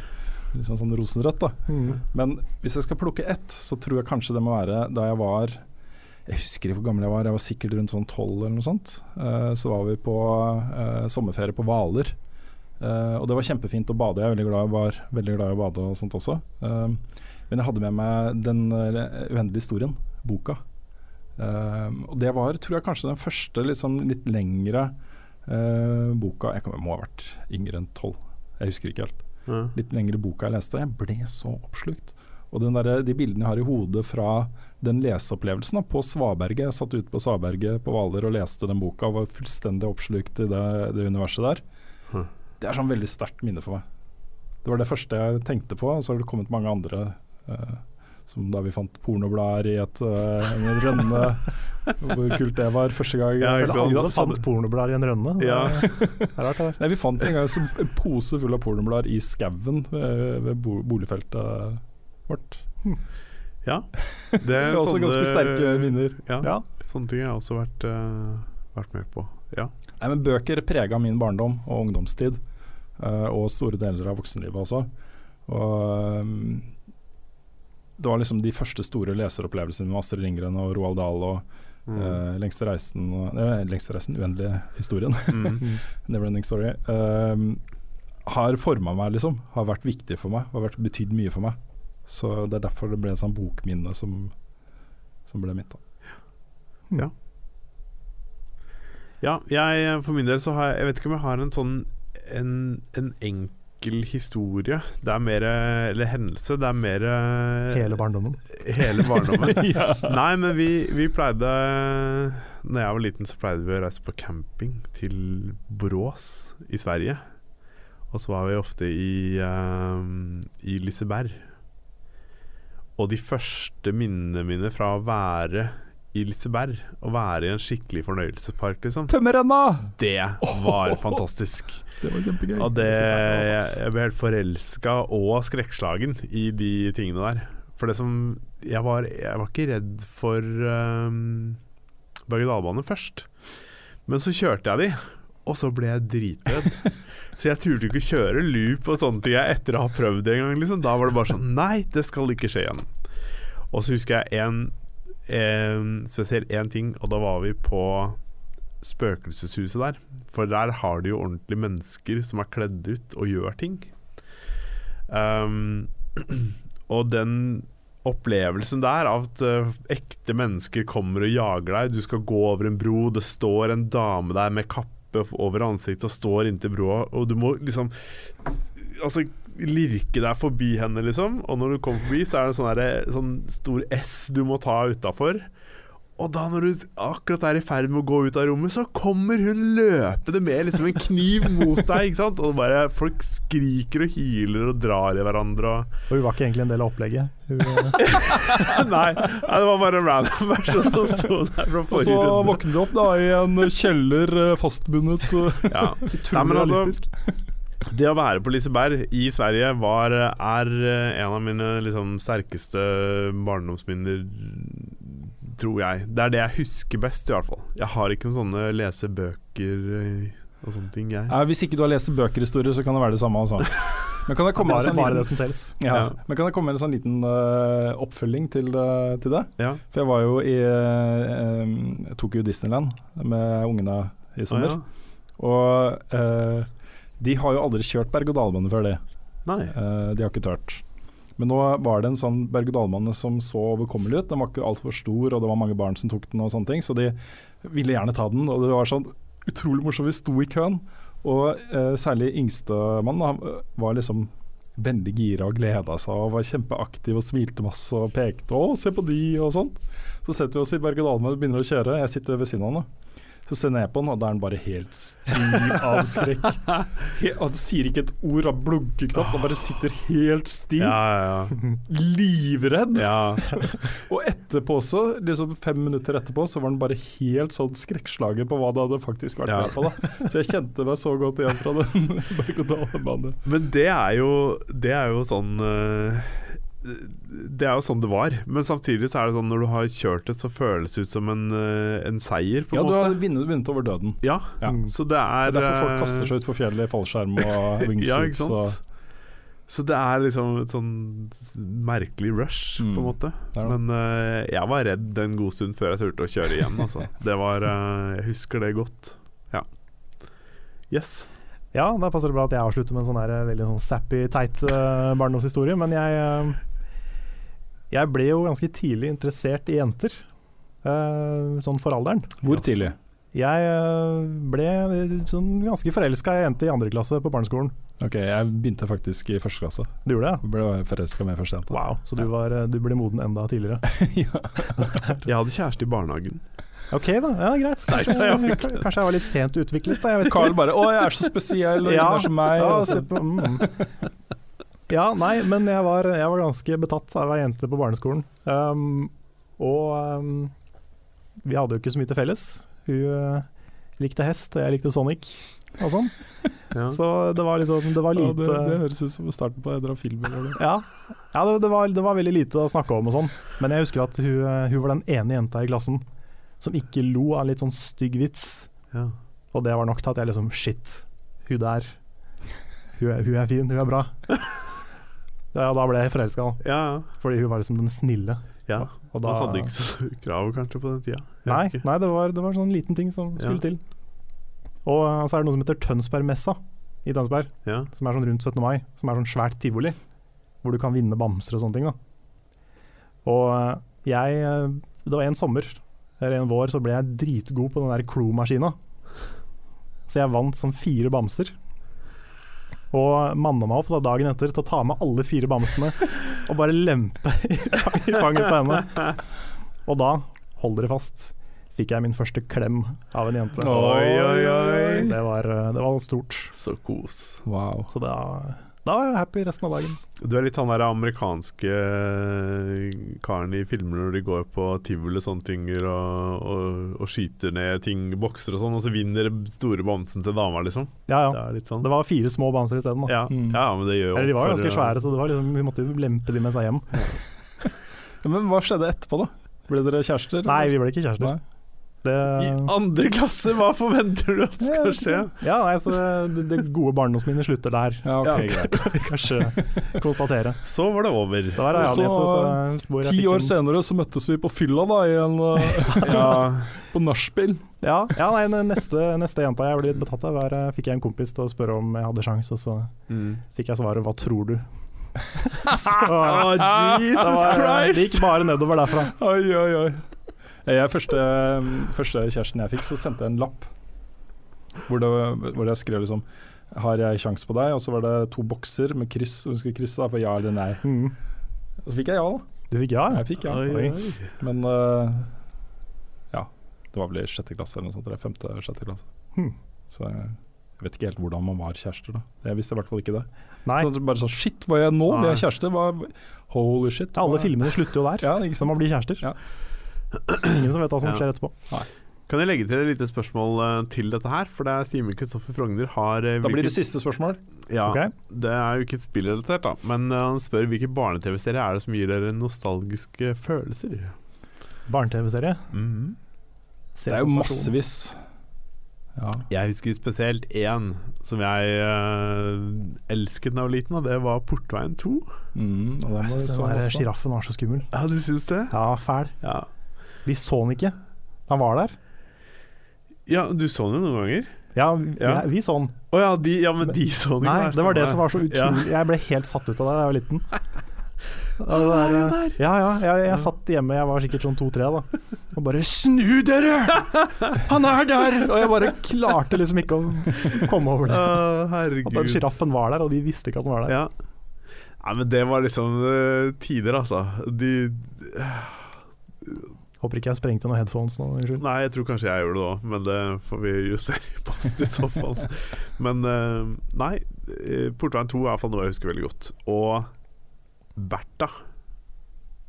liksom sånn rosenrødt. da Men hvis jeg skal plukke ett, så tror jeg kanskje det må være da jeg var Jeg husker hvor gammel jeg var, jeg var sikkert rundt sånn tolv eller noe sånt. Eh, så var vi på eh, sommerferie på Hvaler. Eh, og det var kjempefint å bade. Jeg veldig glad, var veldig glad i å bade og sånt også. Men jeg hadde med meg Den uendelige historien, boka. Og det var, tror jeg, kanskje den første liksom, litt lengre boka Jeg kan, må ha vært yngre enn tolv, jeg husker ikke helt litt lengre boka jeg leste, jeg ble så oppslukt. Og den der, de bildene jeg har i hodet fra den leseopplevelsen da, på Svaberget Jeg satt ute på Svaberget på Hvaler og leste den boka og var fullstendig oppslukt i det, det universet der. Hm. Det er sånn veldig sterkt minne for meg. Det var det første jeg tenkte på, og så har det kommet mange andre. eh, som da vi fant pornoblader i et, eh, en rønne. Hvor kult det var første gang. Ja, sant. alle fant, fant pornoblader i en rønne. Ja. det rart. Nei, Vi fant en gang en pose full av pornoblader i skauen ved, ved boligfeltet vårt. ja. Det Det er også sånne- ganske sterke minner. Ja, Ja. Sånne ting har jeg også vært, uh, vært med på. Ja. Nei, men Bøker prega min barndom og ungdomstid, uh, og store deler av voksenlivet også. Og um, Det var liksom de første store leseropplevelsene med Astrid Lindgren og Roald Dahl og Mm. Lengste reisen, Lengste reisen, uendelige historien, Mm. Neverending Story, Uh, har forma meg, liksom. Har vært viktig for meg, har vært, betydd mye for meg. Så det er derfor det ble sånn bokminne som, som ble mitt. da. Ja, jeg for min del så har jeg Jeg vet ikke om jeg har en sånn En, en enkel historie. Det er mer Eller hendelse. Det er mer Hele barndommen. Hele barndommen. Nei, men vi, vi pleide Når jeg var liten, så pleide vi å reise på camping til Borås i Sverige. Og så var vi ofte i, eh, i Liseberg. Og de første minnene mine fra å være i Liseberg, å være i en skikkelig fornøyelsespark, liksom, Tømmerrenna! det var fantastisk. Det var kjempegøy. Og det, jeg, jeg ble helt forelska og skrekkslagen i de tingene der. For det som Jeg var, jeg var ikke redd for um, berg-og-dal-bane først. Men så kjørte jeg de, og så ble jeg dritredd. så jeg turte ikke kjøre loop og sånne ting etter å ha prøvd det en gang. Liksom. Da var det bare sånn Nei, det skal ikke skje igjen. Og så husker jeg en, en spesielt én ting, og da var vi på spøkelseshuset der. For der har de jo ordentlige mennesker som er kledd ut og gjør ting. Um, og den opplevelsen der av at eh, ekte mennesker kommer og jager deg. Du skal gå over en bro, det står en dame der med kappe f- over ansiktet og står inntil broa, og du må liksom Altså lirke deg forbi henne, liksom. Og når du kommer forbi, så er det en sånn, derre- sånn stor S du må ta utafor. Og da når du akkurat er i ferd med å gå ut av rommet, så kommer hun løpende med liksom en kniv mot deg. ikke sant? Og bare Folk skriker og hyler og drar i hverandre. Og Og hun var ikke egentlig en del av opplegget. Hun, eh, nei, det var bare en random person som sto der fra forrige runde. Og så runde. våknet du opp da i en kjeller eh, fastbundet. eh, Ja. Utrolig altså, realistisk. det å være på Liseberg i Sverige var, er en av mine liksom, sterkeste barndomsminner, tror jeg. Det er det jeg husker best, i hvert fall. Jeg har ikke noen sånne lesebøker eh, og sånne ting, jeg. Ja, hvis ikke du har lest bøkerhistorie, så kan det være det samme. Altså. Men kan det komme bare, en Bare, sånn bare det som ja. Ja. Men kan det komme med en sånn liten uh, oppfølging til, uh, til det? Ja. For jeg var jo i uh, Tokyo Disneyland med ungene i sommer. ja. Og eh, de har jo aldri kjørt berg-og-dal-bane før de. Nei. Eh, de har ikke tørt. Men nå var det en sånn berg-og-dal-bane som så overkommelig ut. Den var ikke altfor stor, og det var mange barn som tok den og sånne ting. Så de ville gjerne ta den, og det var sånn utrolig morsomt. Vi sto i køen, og eh, særlig yngstemann eh, var liksom veldig gira og gleda seg og var kjempeaktiv og smilte masse og pekte 'Å, se på de' og sånt. Så setter vi oss i berg-og-dal-bane og begynner å kjøre. Jeg sitter ved siden av han. Så ser jeg ned på han, og da er han bare helt stiv av skrekk. He han sier ikke et ord, han blunker knapt, han bare sitter helt stiv, Ja, ja, livredd. ja. Og etterpå også, liksom fem minutter etterpå, så var han bare helt sånn skrekkslagen på hva det hadde faktisk vært med på. da. Så jeg kjente meg så godt igjen fra den berg-og-dal-banen. Men det er jo Det er jo sånn eh, Det er jo sånn det var. Men samtidig så er det sånn når du har kjørt det, så føles det ut som en, eh, en seier, på Ja, du har vunnet, vunnet over døden. Ja, Ja. så det er Det er derfor eh, folk kaster seg utfor fjellet i fallskjerm og wingsuits. Ja, ikke sant? og- Så det er liksom et sånn merkelig rush, Mm. på en måte. Er det. Men uh, jeg var redd en god stund før jeg turte å kjøre igjen. Altså. Det var uh, Jeg husker det godt. Ja. Yes. Ja, da passer det bra at jeg avslutter med en sånn her eh, veldig sånn sappy, teit uh, barndomshistorie. Men jeg, eh, jeg ble jo ganske tidlig interessert i jenter. eh, sånn for alderen. Hvor tidlig? Jeg eh, ble sånn ganske forelska i ei jente i andre klasse på barneskolen. Ok, jeg begynte faktisk i første klasse. Du gjorde det? Jeg ble forelska med første jente. Wow, så du, var, eh, du ble moden enda tidligere. Jeg hadde kjæreste i barnehagen. Ok da, ja greit. Kanskje, kanskje jeg var litt sent utviklet. Da, jeg vet ikke. Carl bare 'Å, jeg er så spesiell, og Ja, er som meg'. Ja, og se så- på, mm. ja, nei, men jeg var, jeg var ganske betatt av ei jente på barneskolen. Um, og um, vi hadde jo ikke så mye til felles. Hun uh, likte hest, og jeg likte Sonic og sånn. Ja. Så det var liksom Det var Ja, lite det, det høres ut som starten på en eller annen film. Ja, ja det, det, var, det var veldig lite å snakke om og sånn. Men jeg husker at hun, uh, hun var den ene jenta i klassen som ikke lo av en litt sånn stygg vits. Ja. Og det var nok til at jeg liksom Shit, hun der. Hun er, hun er fin, hun er bra. Ja, da ble jeg forelska, ja. fordi hun var liksom den snille. ja. Og Man da, hadde ikke så krav kanskje på den tida. Nei, nei det, var, det var sånn liten ting som skulle Ja. til. Og uh, så er det noe som heter Tønsbergmessa i Tønsberg, Ja. som er sånn rundt 17. mai. Som er sånn svært tivoli, hvor du kan vinne bamser og sånne ting. da Og uh, jeg uh, Det var en sommer, eller en vår, så ble jeg dritgod på den der klomaskina. Så jeg vant som fire bamser. Og manna meg opp da dagen etter til å ta med alle fire bamsene og bare lempe i i fanget på henne. Og da, hold dere fast, fikk jeg min første klem av en jente. Oi, oi, oi. Det var, eh, det var stort. Så kos. Wow. Så da, da var jeg happy resten av dagen. Du er litt han der amerikanske karen i filmer når de går på tivoli og sånne ting og, og, og skyter ned ting, bokser og sånn, og så vinner store bamsen til dama, liksom. Ja, Det ja. er litt sånn. Det var fire små bamser isteden. da. Ja, Mm. ja, men det gjør jo Eller de var ganske uh, svære, så det var liksom, vi måtte jo lempe de med seg hjem. Men hva skjedde etterpå, da? Ble dere kjærester? Nei, vi ble ikke kjærester. Nei. Det, I andre klasse, hva forventer du at skal skje? ja, nei, så det, det gode barndomsminnet slutter der, Ja, ok, Ja. greit. kan vi kanskje konstatere. Så var det over. Det var Og så, annen så- Ti år en- senere så møttes vi på fylla, da, i en, uh, Ja, på nachspiel. Ja, ja nei, neste, neste jenta jeg ble litt betatt av, var, eh, fikk jeg en kompis til å spørre om jeg hadde sjans, og så mm. fikk jeg svaret 'hva tror du'? så, oh, Jesus Christ! det gikk bare nedover derfra. Oi, oi, oi. Jeg, første, første kjæresten jeg fikk, så sendte jeg en lapp hvor, det, hvor jeg skrev liksom Har jeg sjans på deg? Og så var det to bokser med kryss, og hun skulle krysse da, for ja eller nei. Mm. Så fikk jeg ja, da. Du fikk ja? Jeg fikk ja. Oi, Oi. Men uh, ja, det var vel i sjette klasse eller noe sånt. Eller femte-sjette klasse. Hmm. Så jeg, vet ikke helt hvordan man var kjærester da. Jeg visste i hvert fall ikke det. Nei, Så bare sånn Shit, var jeg nå? Blir jeg kjæreste? Hva, holy shit. alle filmene slutter jo der, Ja, ikke sant. man blir kjærester. Ja. Ingen som vet hva som skjer etterpå. Kan jeg legge til et lite spørsmål eh, til dette her? For det er Simen Kristoffer Frogner har eh, Da blir det siste spørsmål. Ja, okay. det er jo ikke et spillrelatert, da. Men eh, han spør hvilke barne-TV-serier er det som gir dere nostalgiske følelser? Barne-TV-serie. Mhm. Det er jo massevis. Ja. Jeg husker spesielt én som jeg elsket da jeg var liten, og det var Portveien 2. Mm, og den var sjiraffen var så skummel. Ja, du syns det? Ja, fæl. Ja. Vi så han ikke. Han var der. ja, du så han jo noen ganger? Ja, vi, Ja. vi så han. Å ja, de, ja, men de så han ikke. Nei, det var det som var så utrolig Jeg ble helt satt ut av det da jeg var liten. Er der, ja, ja, jeg, jeg satt hjemme, jeg var sikkert sånn to-tre da, og bare 'Snu dere! Han er der!' Og jeg bare klarte liksom ikke å komme over det. Å, At den sjiraffen var der, og de visste ikke at den var der. Ja. Nei, men det var liksom uh, tider, altså. De Håper ikke jeg sprengte noen headphones nå. Unnskyld. Nei, jeg tror kanskje jeg gjorde det òg, men det får vi justere i post i så fall. Men eh, nei, eh, Portveien 2 er i hvert fall noe jeg husker veldig godt. Og Bertha.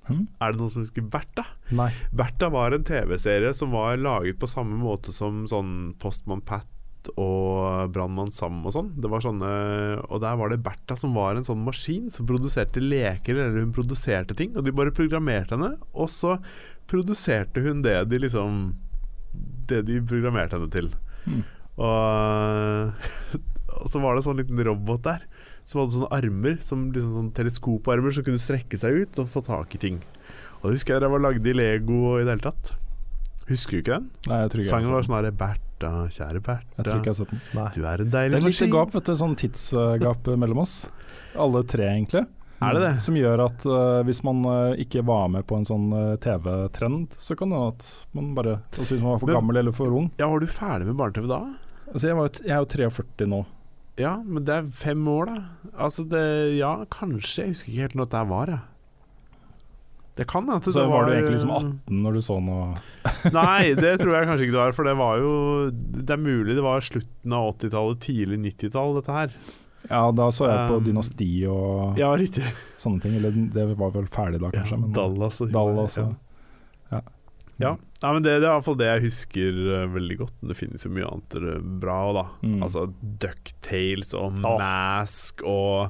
Hmm? Er det noen som husker Bertha? Nei. Bertha var en TV-serie som var laget på samme måte som sånn Postmann Pat og Brannmann Sam og sånn. Det var sånne Og der var det Bertha som var en sånn maskin som produserte leker, eller hun produserte ting, og de bare programmerte henne, og så produserte hun det de liksom Det de programmerte henne til. Mm. Og, og så var det sånn liten robot der som hadde sånne armer, som liksom sånn teleskoparmer som kunne strekke seg ut og få tak i ting. Og det husker jeg det var lagd i Lego i det hele tatt. Husker du ikke den? Nei, jeg tror ikke Sangen var sånn herre Bertha, kjære Jeg tror Bertha, ikke jeg har sett den. Nei. du er en Det deilig er litt maskin. gap, vet du, sånn tidsgap mellom oss. Alle tre, egentlig. Er det det? Som gjør at uh, hvis man uh, ikke var med på en sånn uh, TV-trend, så kan det at man bare Altså hvis man var for Men- gammel eller for ung. Ja, Var du ferdig med barne-TV da? Altså jeg, var, jeg er jo 43 nå. Ja, men det er fem år, da. Altså det Ja, kanskje. Jeg husker ikke helt når det var, jeg. Det kan at det Så var du egentlig liksom 18 når du så noe Nei, det tror jeg kanskje ikke du var. For det var jo Det er mulig det var slutten av 80-tallet, tidlig 90-tall, dette her. Ja, da så jeg på Um, Dynasti og Ja, sånne ting. Eller det var vel ferdig da, kanskje. Men Dallas og Dallas og Ja. ja. ja. men det, det er iallfall det jeg husker uh, veldig godt. Det finnes jo mye annet eh, bra òg, da. Mm. Altså Ducktales og Åh. Mask og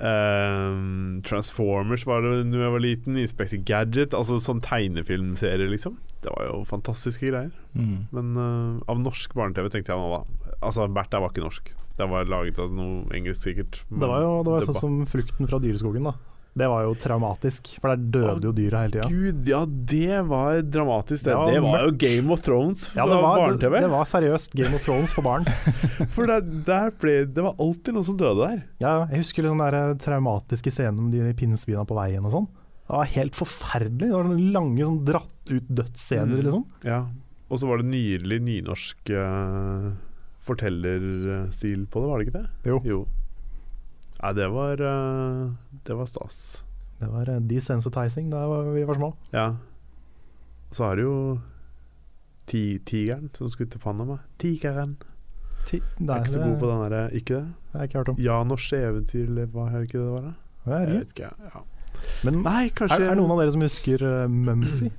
um, Transformers var det da jeg var liten. Inspector Gadget. Altså sånn tegnefilmserie, liksom. Det var jo fantastiske greier. mm. Men uh, av norsk barne-TV tenkte jeg nå, da. Altså Bertha var ikke norsk. Det var laget av noe engelsk, sikkert. Det var jo det var sånn som flukten fra dyreskogen, da. Det var jo traumatisk, for der døde jo dyra hele tida. Gud, ja, det var dramatisk. Det, Det var det var jo. Game of Thrones for ja, barne-TV. det var seriøst Game of Thrones for barn. For der, der ble, det var alltid noen som døde der. Ja, jeg husker liksom den der traumatiske scenen med de pinnsvina på veien og sånn. Det var helt forferdelig. Det var noen lange sånn dratt ut dødsscener, Mm. liksom. Ja. Og så var det nydelig nynorsk uh, fortellerstil på det, var det ikke det? Jo. Nei, det var eh, Det var stas. Det var eh, desensitizing da vi var små. Ja. Så har du jo ti, Tigeren som skulle til Panama. Tigeren. Ti, nei, er ikke så god på den derre Ikke det? Jeg har ikke hørt om. Janors eventyr, hva er det ikke det var? da? Det Jeg vet ikke. Ja. Men Nei, kanskje er, er noen av dere som husker uh, Mumphy?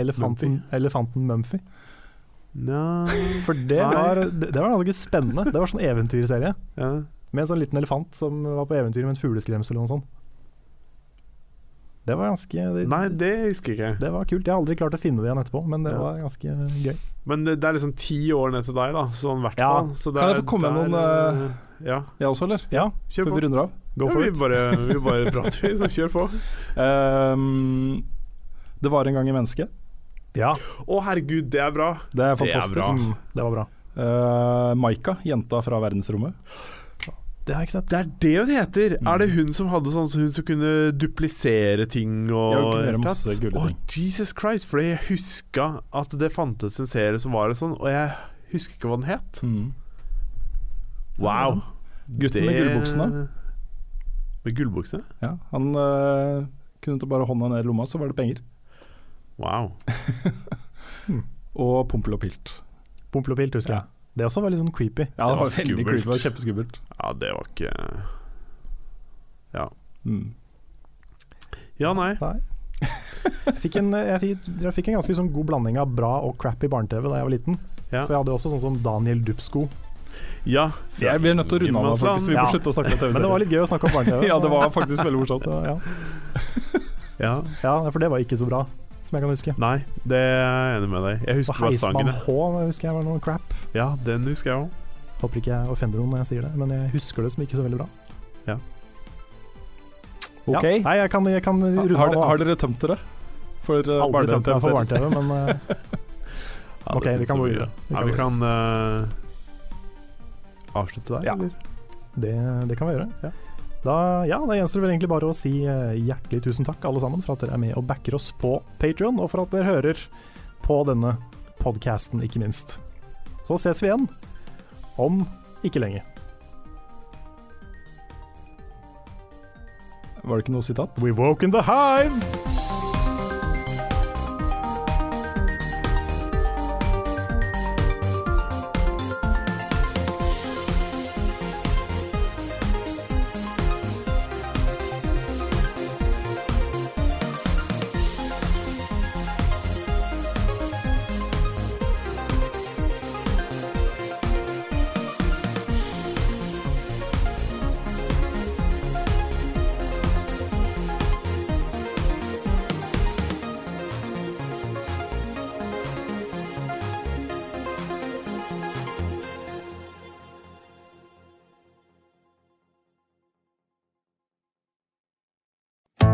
Elefanten, elefanten Mumphy? Nja For det var, det, var ganske spennende. Det var sånn eventyrserie ja. med en sånn liten elefant som var på eventyr med en fugleskremsel eller noe sånt. Det var ganske det, Nei, det husker jeg ikke. det var kult. Jeg har aldri klart å finne det igjen etterpå, men det Ja. var ganske gøy. Men det, det er liksom ti år ned til deg, da. Sånn i hvert Ja. Så Kan jeg få komme med noen, uh, Ja, Jeg også, eller? Ja, kjør Før vi runder av. go Ja, for vi, bare, vi bare prater, vi, så kjør på. Um, det var en gang i mennesket. Ja, Å, herregud, det er bra. Det er Det er fantastisk. bra. mm, det var bra. Uh, Maika, jenta fra verdensrommet. Det sett. Det er det hun heter. Mm. Er det hun som hadde sånn så hun som kunne duplisere ting og Ja, hun kunne gjøre masse tatt? ting. Å. Jesus Christ, for jeg huska at det fantes en serie som var det sånn, og jeg husker ikke hva den het. Mm. Wow. Gutten med gullbuksene. Med gullbuksene? Ja, han eh, kunne ta bare hånda ned i lomma, så var det penger. Wow. Og Pompel og Pilt. Pompel og pilt, husker Ja. jeg. Det også var litt sånn creepy. Ja, det var var veldig creepy. Det var kjempeskummelt. Ja, det var ikke Mm. Ja, nei. Nei. Jeg fikk, en, jeg, fikk, jeg fikk en ganske sånn god blanding av bra og crappy barne-TV da jeg var liten. Ja. For jeg hadde jo også sånn som Daniel Dupsko. Ja. Jeg blir nødt til å runde av, faktisk. Vi må Ja. slutte å snakke om TV. Men det var litt gøy å snakke om barne-TV. Ja, det var faktisk veldig morsomt. Ja. Ja. ja, for det var ikke så bra. Som jeg kan huske. Nei, det er jeg enig med deg. Jeg husker bare Heismann. H husker jeg var noe crap. Ja, den husker jeg òg. Håper ikke jeg offender noen når jeg sier det, men jeg husker det som ikke så veldig bra. Ja. Ok. Ja, nei, jeg kan, jeg kan runde Har, av nå. har altså. dere tømt dere? For uh, Aldri tømt meg for barne-TV, men uh, Ja, Ok, vi kan gå videre. Vi Ja, kan vi kan uh, avslutte der, Ja. eller? det, det kan vi gjøre. Da, ja, da gjenstår det vel egentlig bare å si eh, hjertelig tusen takk alle sammen for at dere er med og backer oss på Patrion, og for at dere hører på denne podcasten, ikke minst. Så ses vi igjen om ikke lenge. Var det ikke noe sitat? We woke in the hive!